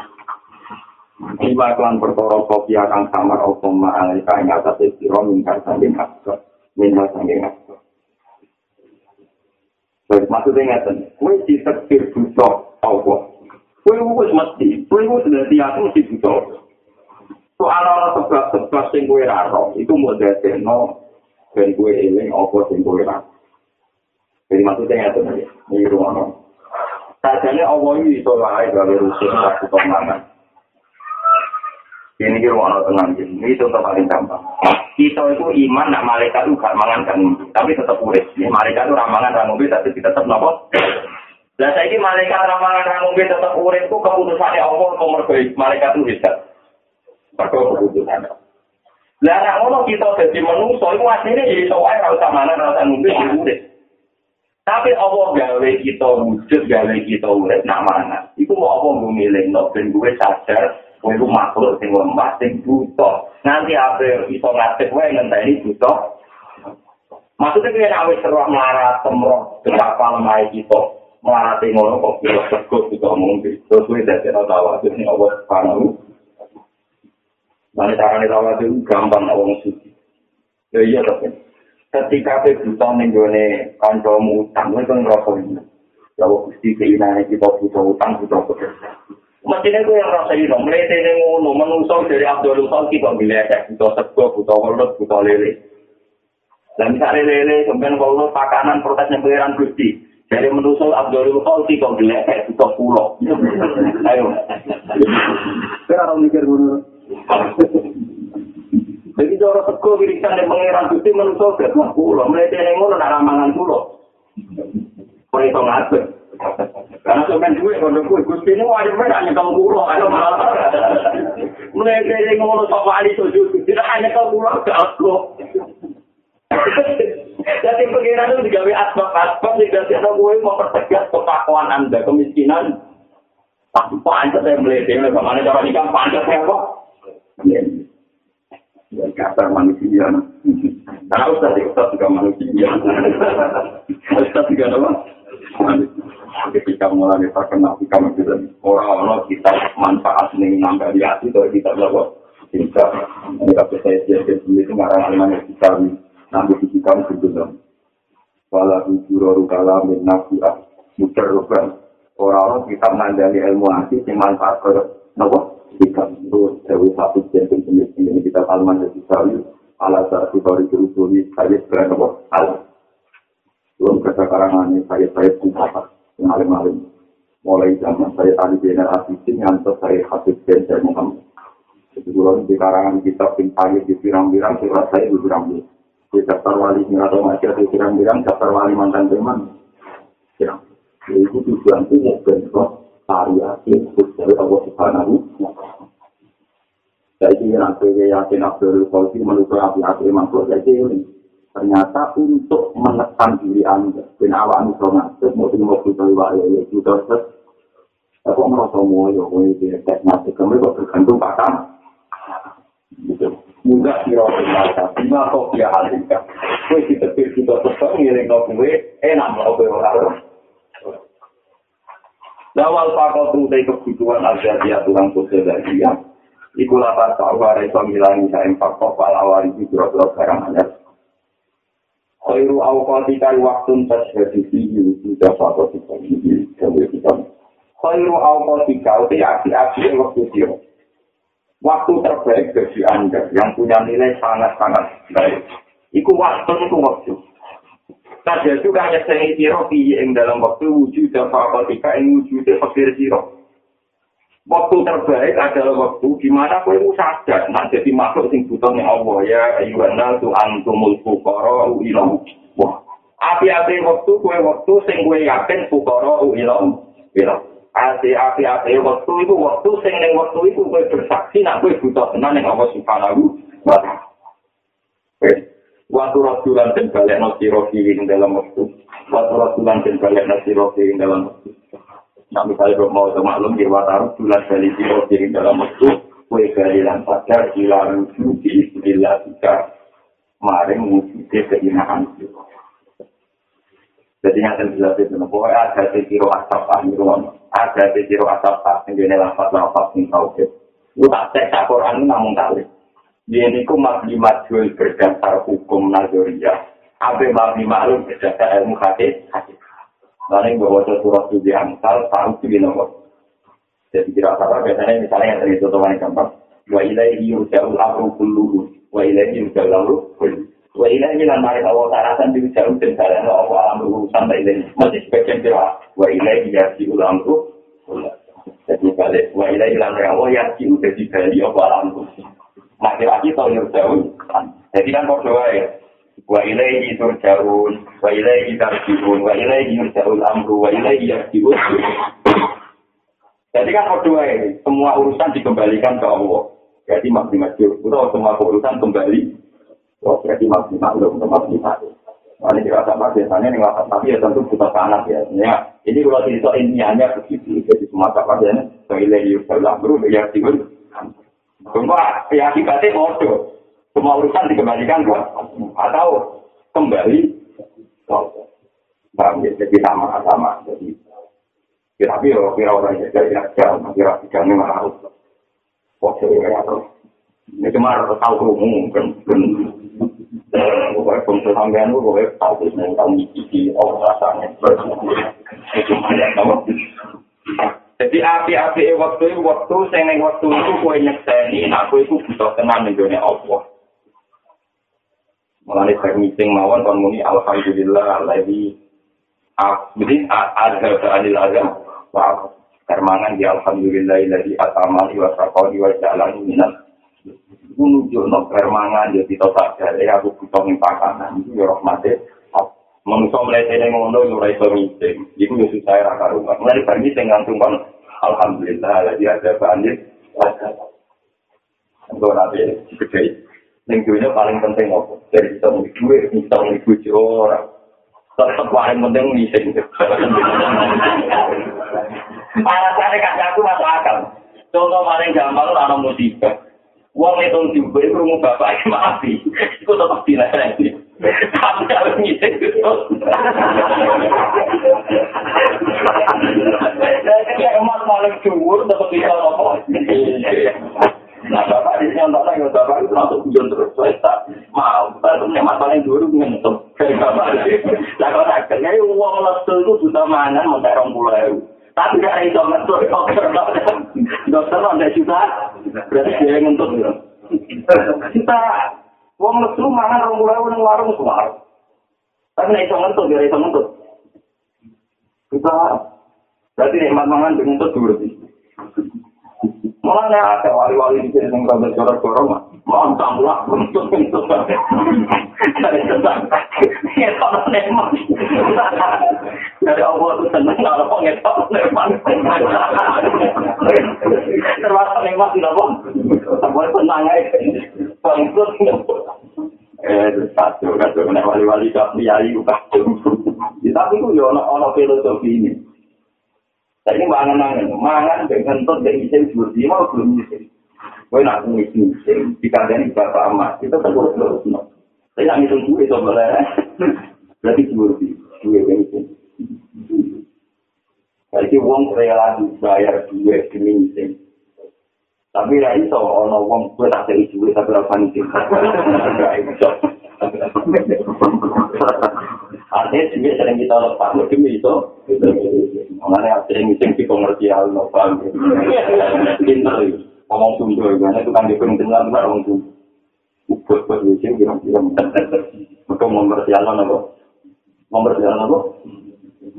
Speaker 1: Iba klan perkara kopi akan samar otom ma'alika ing atas siro mingkar sangking asor minha sangking asor Baik, maksudnya ngeten, kue ditekir butuh Allah. Kue wis mesti, kue wis dadi aku mesti butuh. Soal ana sebab-sebab sing kue raro, itu mau dadekno ben gue eling apa sing gue ra. Jadi maksudnya ya tuh nih, ini rumah no. Sajane Allah ini iso wae gawe rusuh waktu pemangan. Ini di rumah no tenang ini contoh paling gampang. Kita itu iman nak malaikat itu gak mangan kan, tapi tetap urip. Ini malaikat itu ramangan ramu tapi tetap nopo. Lah saiki malaikat ramangan ramu tetap urip ku keputusannya Allah nomor baik malaikat itu bisa. Perkara keputusannya. Lah nek ngono kita dadi manungsa iku asline ya iso wae ora usah mangan ora usah ngombe urip. Tapi Allah gawe kita wujud gawe kita urip nak mangan. Iku mau apa ngumilih no ben gue sadar kowe iku makhluk sing lemah sing buta. Nanti ape iso ngadeg wae ngenteni buta. Maksudnya kaya nak wis roh melarat temroh betapa lemah kita. Melarati ngono kok kira sego kita ngombe. Terus kowe dadi ora tahu ini Allah Subhanahu Mana caranya rawat itu gampang awang suci. Ya iya tapi ketika kita buta nenggone kancamu utang, itu kan ngerasa ini. Ya gusti keinginan kita butuh utang, butuh bekerja. Mestinya itu yang rasa ini, melete ini ngono, menusau dari Abdul Sulki kok bilecek, butuh sego, butuh welut, butuh lele. Dan misalnya lele, kemudian kalau pakanan protesnya pengiran gusti, dari menusau Abdul Sulki kok bilecek, butuh pulau. Ayo. Kita harus mikir dulu. Jadi cara teko wiridan yang mengeran gusti menusuk ke pulau. Mereka yang ngono nak ramangan pulau. Kau itu ngatur. Karena semen duit kalau gue gusti ini wajib mereka nyekel pulau. Ayo malah. Mereka yang ngono sok wali sujud. Tidak hanya kau pulau ke aku. Jadi pengiran itu digawe asbab-asbab tidak sih gue mau pertegas kepakuan anda kemiskinan. Panjat saya melihat, bagaimana cara nikah panjat saya kok. Ya, kata manusia. Nah, Ustaz, Ustaz juga manusia. Ustaz juga apa? Ketika mulai terkenal, kita bisa orang-orang kita manfaat nih nambah di hati, kalau kita berapa? Kita, tapi saya jadi itu ngarang-ngarang kita nanti di kita sebelum. Walau juru kalam min muter Orang-orang kita mengandali ilmu hati, yang manfaat ke, nopo? Kita itu dewi satu jentung jenis ini kita kalman dari sekali ala saat itu dari kerusuli saya sekarang apa? Hal. Belum kata karangan saya saya pun apa yang alim mulai zaman saya tadi benar asisi ngantar saya hasil dan saya Muhammad. Itu belum di karangan kita pun di pirang-pirang surat saya di pirang-pirang. Di daftar wali ini atau masih di pirang-pirang daftar wali mantan teman pirang itu tujuan itu bentuk variasi dari Allah Subhanahu Jadi nanti yakin Abdul Fauzi menurut api-api makhluk jadi ini. Ternyata untuk menekan diri anda, dan awak anu sama, terus mau tinggal kita iwa ya, juga terus. Aku merasa mau ya, mau ini teknik, kamu kok pasang. Gitu. Mudah kira kira lima kok dia hasilkan. Kue kita pikir kita tetap ngiring kue, enak mau kue orang. Pakau tuh dari kebutuhan aja dia tulang sosial dari dia. Iku lapar sawah reso ngilangi saya empat kopal awal itu biro-biro barang anyar. Khairu awqatika waktu tasyhadu fihi sudah satu tiga ini gawe kita. Khairu awqatika uti api-api waktu dia. Waktu terbaik bagi Anda yang punya nilai sangat-sangat baik. Iku waktu itu waktu. Saja juga hanya saya siro yang dalam waktu wujud dan fakultika yang wujud dan fakir. Waktu terbaik adalah waktu di mana kau itu sadar, nah jadi makhluk sing butuhnya Allah ya, ayuhana tu antumul fukara ilah. Wah, Api-api waktu kue waktu sing kue yakin fukara ilom ilom. Ati api-api waktu itu waktu sing ning waktu itu kue bersaksi nak kue butuh tenan ning Allah Subhanahu wa taala. Waktu rasulan dan balik nasi rofi ing dalam waktu. Waktu rasulan dan balik nasi rofi ing dalam waktu. Nah misalnya kalau mau maklum di waktu rasulan balik nasi rofi ing dalam waktu. Kue galilan sadar ila rujuk di istilah kita. Maring wujudnya keindahan itu. Jadi yang saya jelas itu, pokoknya ada sekiro asap ahiruan, ada sekiro asap tak, yang lafad-lafad yang tahu Itu tak cek tak Quran namun kali. Ini ku makli majul berdasar hukum Nazoria. Apa makli maklum berdasar ilmu hadis, hadis. Lalu yang bawa surat suci amsal, tahu itu nomor. Jadi kira apa biasanya misalnya yang tadi itu teman gampang. Wa ilaihi yurja'ul amru kulluhu. Wa ilaihi yurja'ul amru kulluhu. Wa ila ini lan mari Allah tarasan di jauh dan jalan Allah alam urusan tak ini masih sebagian kira wa ila ini ya si ulang tu jadi balik wa ila ini lan Allah ya si udah di bali Allah alam urusan makin lagi tahu yang jauh jadi kan berdoa ya wa ila ini turjaun wa ila ini tarjiun wa ila ini yurjaul amru wa ila ini yarjiun jadi kan berdoa ya semua urusan dikembalikan ke Allah jadi makin majul semua urusan kembali Oh, berarti masih maklum, masih maklum. Nah, ini dirasa biasanya ini ngelakar tapi ya tentu butuh panas ya. ya. Ini kalau cerita intinya begitu. Jadi semua kapasitasnya, soalnya di usaha bro, ya sih Cuma ya akibatnya bodoh. Semua urusan dikembalikan ke atau kembali Paham ya, jadi sama-sama. Jadi, tapi ya, kira orang jadi ya, jauh, kira tiga ini malah harus. Oke, ya, Ini cuma tahu kerumuh, kan, Pokoknya bangsa sampean itu pokoknya tahu terus yang tahu ngisi oh rasanya. Itu ada Jadi api-api waktu itu waktu saya waktu itu kue nyekseni, aku itu butuh tenang di dunia Allah. Mulai saya meeting mawon kon muni alhamdulillah lagi jadi ada keadil ada wah kermangan di alhamdulillah lagi atamali wa saqali wa jalani minal Iku nunjuk no permangan ya kita sadar ya aku butuh pakanan itu ya rahmate. Manusia ngono ya ora iso ngiting. Iku ya susah ra karo. Mulai bar ngiting langsung kon alhamdulillah lagi ada banjir. Untuk nabi gede. Yang dunia paling penting apa? Dari kita mau duit, kita mau dipuji orang. Tetap paling penting ngiting. Alasannya kakak aku masuk akal. Contoh paling gampang lah musibah. Wong itu juga itu rumah bapak itu mati. Itu tetap dilarang. Tapi kalau ngisi itu. Jadi emas paling jumur tetap bisa ngomong. Nah bapak di sini nonton lagi bapak itu langsung hujan terus. Saya mau. Tapi emas paling dulu ngentuk. Kayak bapak. Nah kalau akhirnya uang lesu itu buta mangan mau terong pulau. Tapi gak ada itu ngentuk. Dokter ada juga. Berarti dia ya. Kita wong lesu mangan rong pulau nang warung semua. Tapi nek iso ngentut ya iso ngentut. Kita berarti nek mangan dengan dulu sih. Mulanya ada wali-wali di sini yang rada jorok-jorok mah. Mantap lah, ngentut-ngentut. Dari tetap. Ngetok neman. Dari Allah itu seneng kalau kok ngetok neman. Termasuk neman tidak kok. Boleh senang aja. Bangkrut. Eh, satu, satu. Nek wali-wali tak priayi, kacau. Tapi itu ya ono filosofi ini. Tapi mangan mangan, mangan dengan ngentut dari isim seperti mau belum isim. Kau nak ngisi isim, dikandani bapak amat, kita terus terus no. Tapi nak ngitung duit sebenarnya, berarti seperti duit yang isim. Jadi uang rela dibayar duit demi isim. Tapi ya iso ono wong gue tak dari duit tapi ora panik. Artinya sih sering kita lepas lebih itu. Mengenai sering sering di komersial nopo. Pinter ngomong sumber gimana itu kan dikun dengan orang tuh. Buat buat di sini kira-kira. Mereka komersial nopo. Komersial nopo.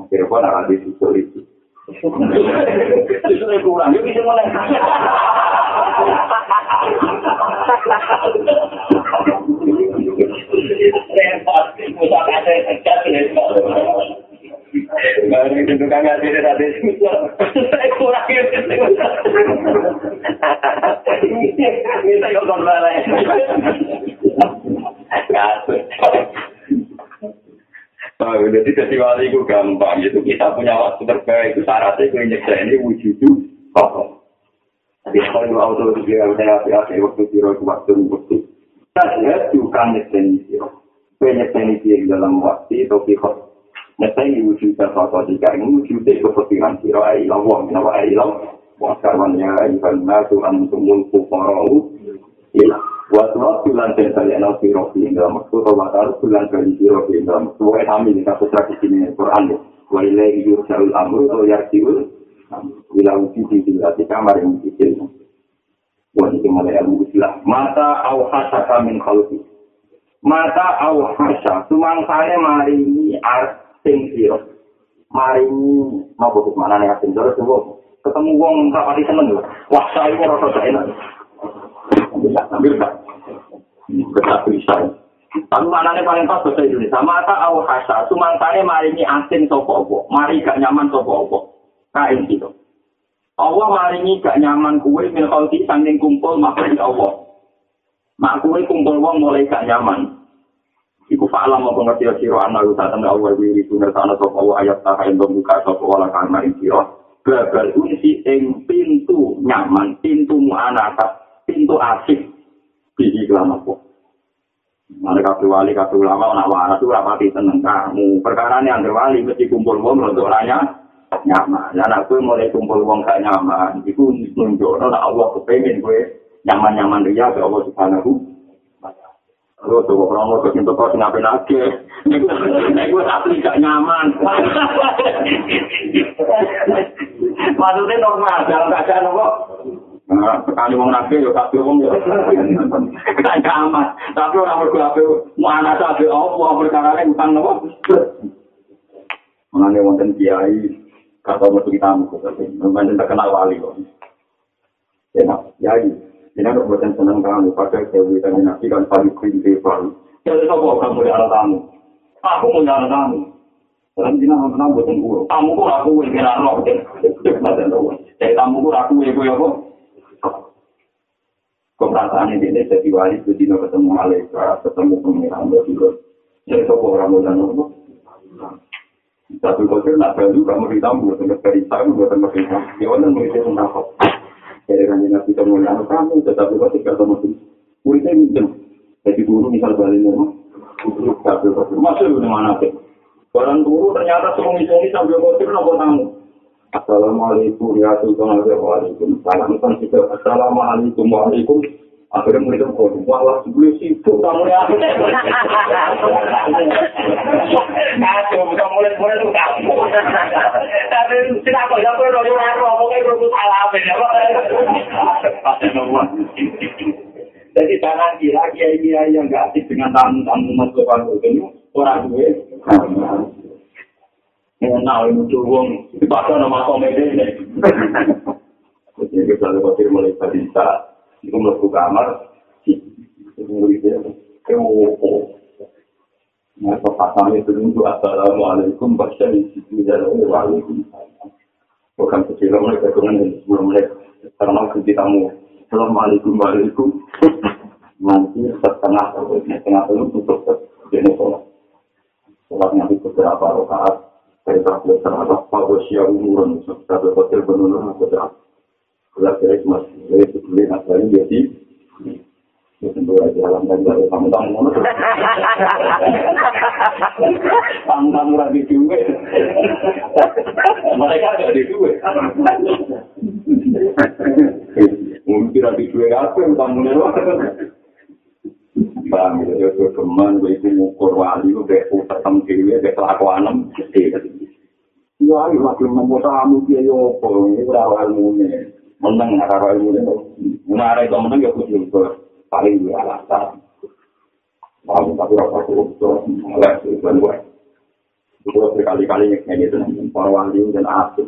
Speaker 1: Kira-kira nak ada susu itu. Susu kurang, yuk bisa mulai. Repot, musa itu juga nggak jadi ada diskusi. Kurang ya Bisa kok kembali. Gak sih. Jadi jadi wali itu gampang. Itu kita punya waktu terbaik. Itu syaratnya itu injek saya ini wujud. Tapi kalau itu auto itu dia udah api-api waktu itu waktu waktu waktu. Tidak, itu kan nyetan itu. Penyetan itu dalam waktu itu. Nyeksa ini wujud kosong jika ini wujud itu kepentingan tiro. Ayolah, wah, kenapa ayolah? Wah, karwannya ikan nasu antum mulku korau. Iya. Waswa bulan dan saya nol siro di dalam waktu atau bulan dari siro di dalam waktu. Wahai kami di kasus tradisi ini Quran. Wahai lagi yursalul amru atau yarsiul. Bila uji di bila di kamar yang kecil. Wahai kemana ilmu istilah. Mata awhasa kami khalqi. Mata awhasa. Sumang saya mari ini arting siro. Mari. Mau butuh mana nih arting siro. Ketemu wong rapati seneng. Wah saya kok rasa enak. Bisa ambil tak? Kita bisa. Tapi mana paling pas bahasa Indonesia? Mata awal hasa, sumantane mari ini asin sopo opo, mari gak nyaman sopo opo. Kain gitu. Allah mari ini gak nyaman kue, min khalti sanding kumpul makhluk Allah. Mak kue kumpul wong mulai gak nyaman. Iku fa'alam apa ngerti siro anna usatan Allah wiri sunnah sana sopo Allah ayat tahain membuka sopo wala kamar siro. Babal unsi ing pintu nyaman, pintu mu'anakat, pintu asik di iklan apa. Mana kabeh wali kabeh ulama ana waras ora pati seneng kamu. Perkara ini wali mesti kumpul wong untuk raya nyaman. Nek kowe mulai kumpul wong gak nyaman, iku nunjukno nek Allah kepengin kowe nyaman-nyaman riya ke Allah Subhanahu Lo tuh orang kok untuk kau ngapain lagi? Nek gue asli gak nyaman. Maksudnya normal, dalam keadaan apa? sekali wong nabi yo kabeh wong yo kan aman tapi ora mergo ape mana sabe apa? Perkara ning utang nopo menane wonten kiai kata metu kita muku tapi terkenal wali kok. Ya kiai ini kok bukan senang kamu pakai dewi dan nabi kan paling kiri paling. Jadi apa kamu di alat tamu. Aku mau jalan tamu. Dalam dina mau tamu buatan gue tamu kok aku yang kira roh jadi tamu kok aku yang gue apa? Keperasaan ini jadi wali itu dino ketemu malaikat ketemu pengiran juga. Jadi sopo orang muda nopo tapi kau sih nak baju kamu ditamu buat dari saya buat dari saya ya orang mesti mendapat jadi kan nabi ketemu anak kamu tetapi kau sih ketemu tuh muridnya minjem jadi guru misal balik rumah tapi kau masih di mana Barang guru ternyata sungi-sungi sambil kau sih nopo tamu Assalamualaikum ya Sultan Waalaikumsalam. Assalamualaikum Waalaikum. Akhirnya mulai kok malah sebelum sibuk kamu ya. Kacau, bukan mulai mulai tuh kamu. Tapi tidak kok ya kau rojo rojo ngomongnya rojo salah beda Jadi jangan kira kiai-kiai yang gak aktif dengan tamu-tamu masuk itu orang gue. Nah, ini tuh wong dipakai nama komedi ini. Jadi kita lihat mulai bisa, itu melebu kamar, itu murid dia, kewo. Nah, pasangnya itu untuk assalamualaikum, baca di situ dan waalaikumsalam. Bukan kecil mulai ketungan dan sebelum mulai karena kita tamu, assalamualaikum, waalaikum. Nanti setengah atau setengah itu untuk jenis sholat. Sholatnya itu beberapa rakaat. Perintah terhadap Pagosia umuran Setelah hotel penurunan Setelah Setelah kira mas Jadi sebelum asalnya jadi Ya tentu aja alam dan dari tamu-tamu Tamu-tamu lagi duwe Mereka ada di duwe Mungkin lagi duwe apa yang tamu Bang, ya itu geman, itu ngukur wali, itu utam dewi, itu kelakuanem, Ya, ayo lagi nemu tamu dia yo apa, ini berapa ilmunya. Menang apa ilmunya. Menara itu menang ya kudu paling dia alasan. Tahu tapi apa itu, oleh itu gue. Itu berkali-kali nyeknya itu, para wali dan asik.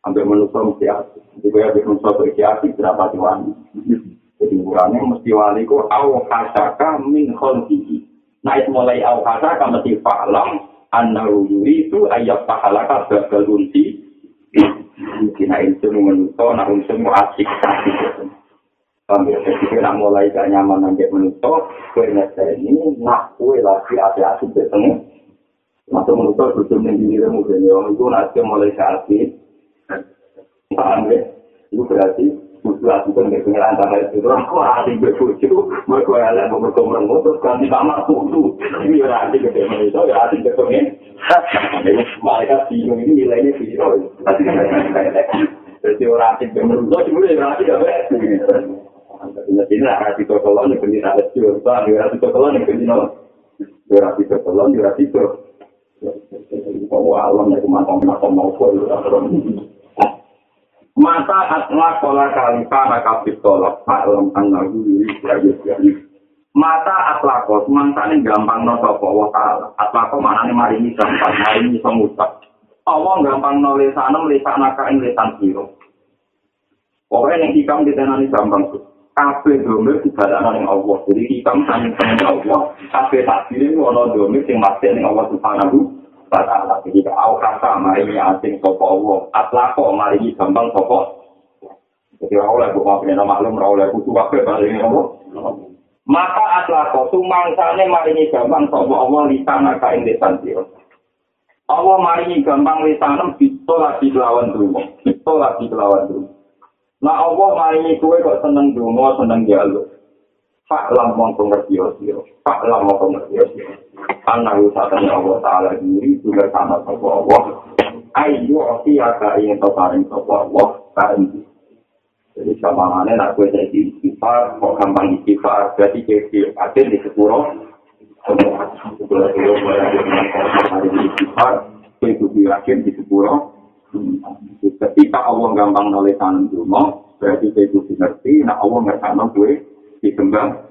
Speaker 1: Sampai manusia mesti asik. Jadi gue habis manusia berarti asik, berapa di. Jadi ukurannya mesti wali ku au hasaka min kholqihi. Nah itu mulai au hasaka mesti fa'lam annahu yuridu ayat pahalaka babal unsi Mungkin itu menuso, nak unsur mau asik asik. Sambil jadi nak mulai gak nyaman nanti menuso, kue ngerti ini nak kue lagi asik-asik bertemu. Masuk menuso tujuh minggu ini mungkin orang itu nanti mulai asik. Paham ya? Itu berarti butuh aku kan nggak pengen antara itu aku asing berbuju mereka yang mau berkomunikasi terus ganti kamar tuh ini ya asing gede itu ya asing ketemu mereka bingung ini nilainya zero jadi orang asing bermenurut cuma ya asing apa Ingat ini lah hati kokolon yang benih ada bang, ya hati kokolon yang benih nol, ya hati kokolon, ya hati itu. Kau alam ya kemana mana mau kau Mata atla kola kalifa nakabit tolak Ma'lam annahu yuri yuri Mata atla kos Mantane gampang no sopo wa ta'ala Atla kos mana ni marini gampang Marini semutak Allah gampang no lesanem lesan naka ing lesan siro Pokoknya yang hikam ditenani gampang Kabeh domir dibadana ning Allah. Jadi hikam saning seneng Allah. Kabeh takdir ini Wono domir sing masih ning Allah subhanahu ta'ala. Jadi kau kata mari asing sopo Allah. Atlako mari gampang sopo. Jadi oleh buka punya maklum, oleh butuh wakil mari ini Allah. Maka atlako sumangsane mari gampang sopo Allah lisana kain lisan siro. Allah mari gampang lisanem bisa lagi lawan dulu. Bisa lagi lawan dulu. Nah Allah mari kue kok seneng dulu, seneng jalur. Pak lam mongko ngerti sira. Pak lam mongko ngerti sira. Ana usatane Allah taala diri juga sama sapa Allah. Ayo ati aga to paring sapa Allah kaen. Jadi samane nak kowe jadi istighfar, kok gampang istighfar, berarti kecil ada di sepuro. yakin di sepuro. Ketika Allah gampang nulisan dulu, berarti saya ngerti, nah Allah ngerti gue disembah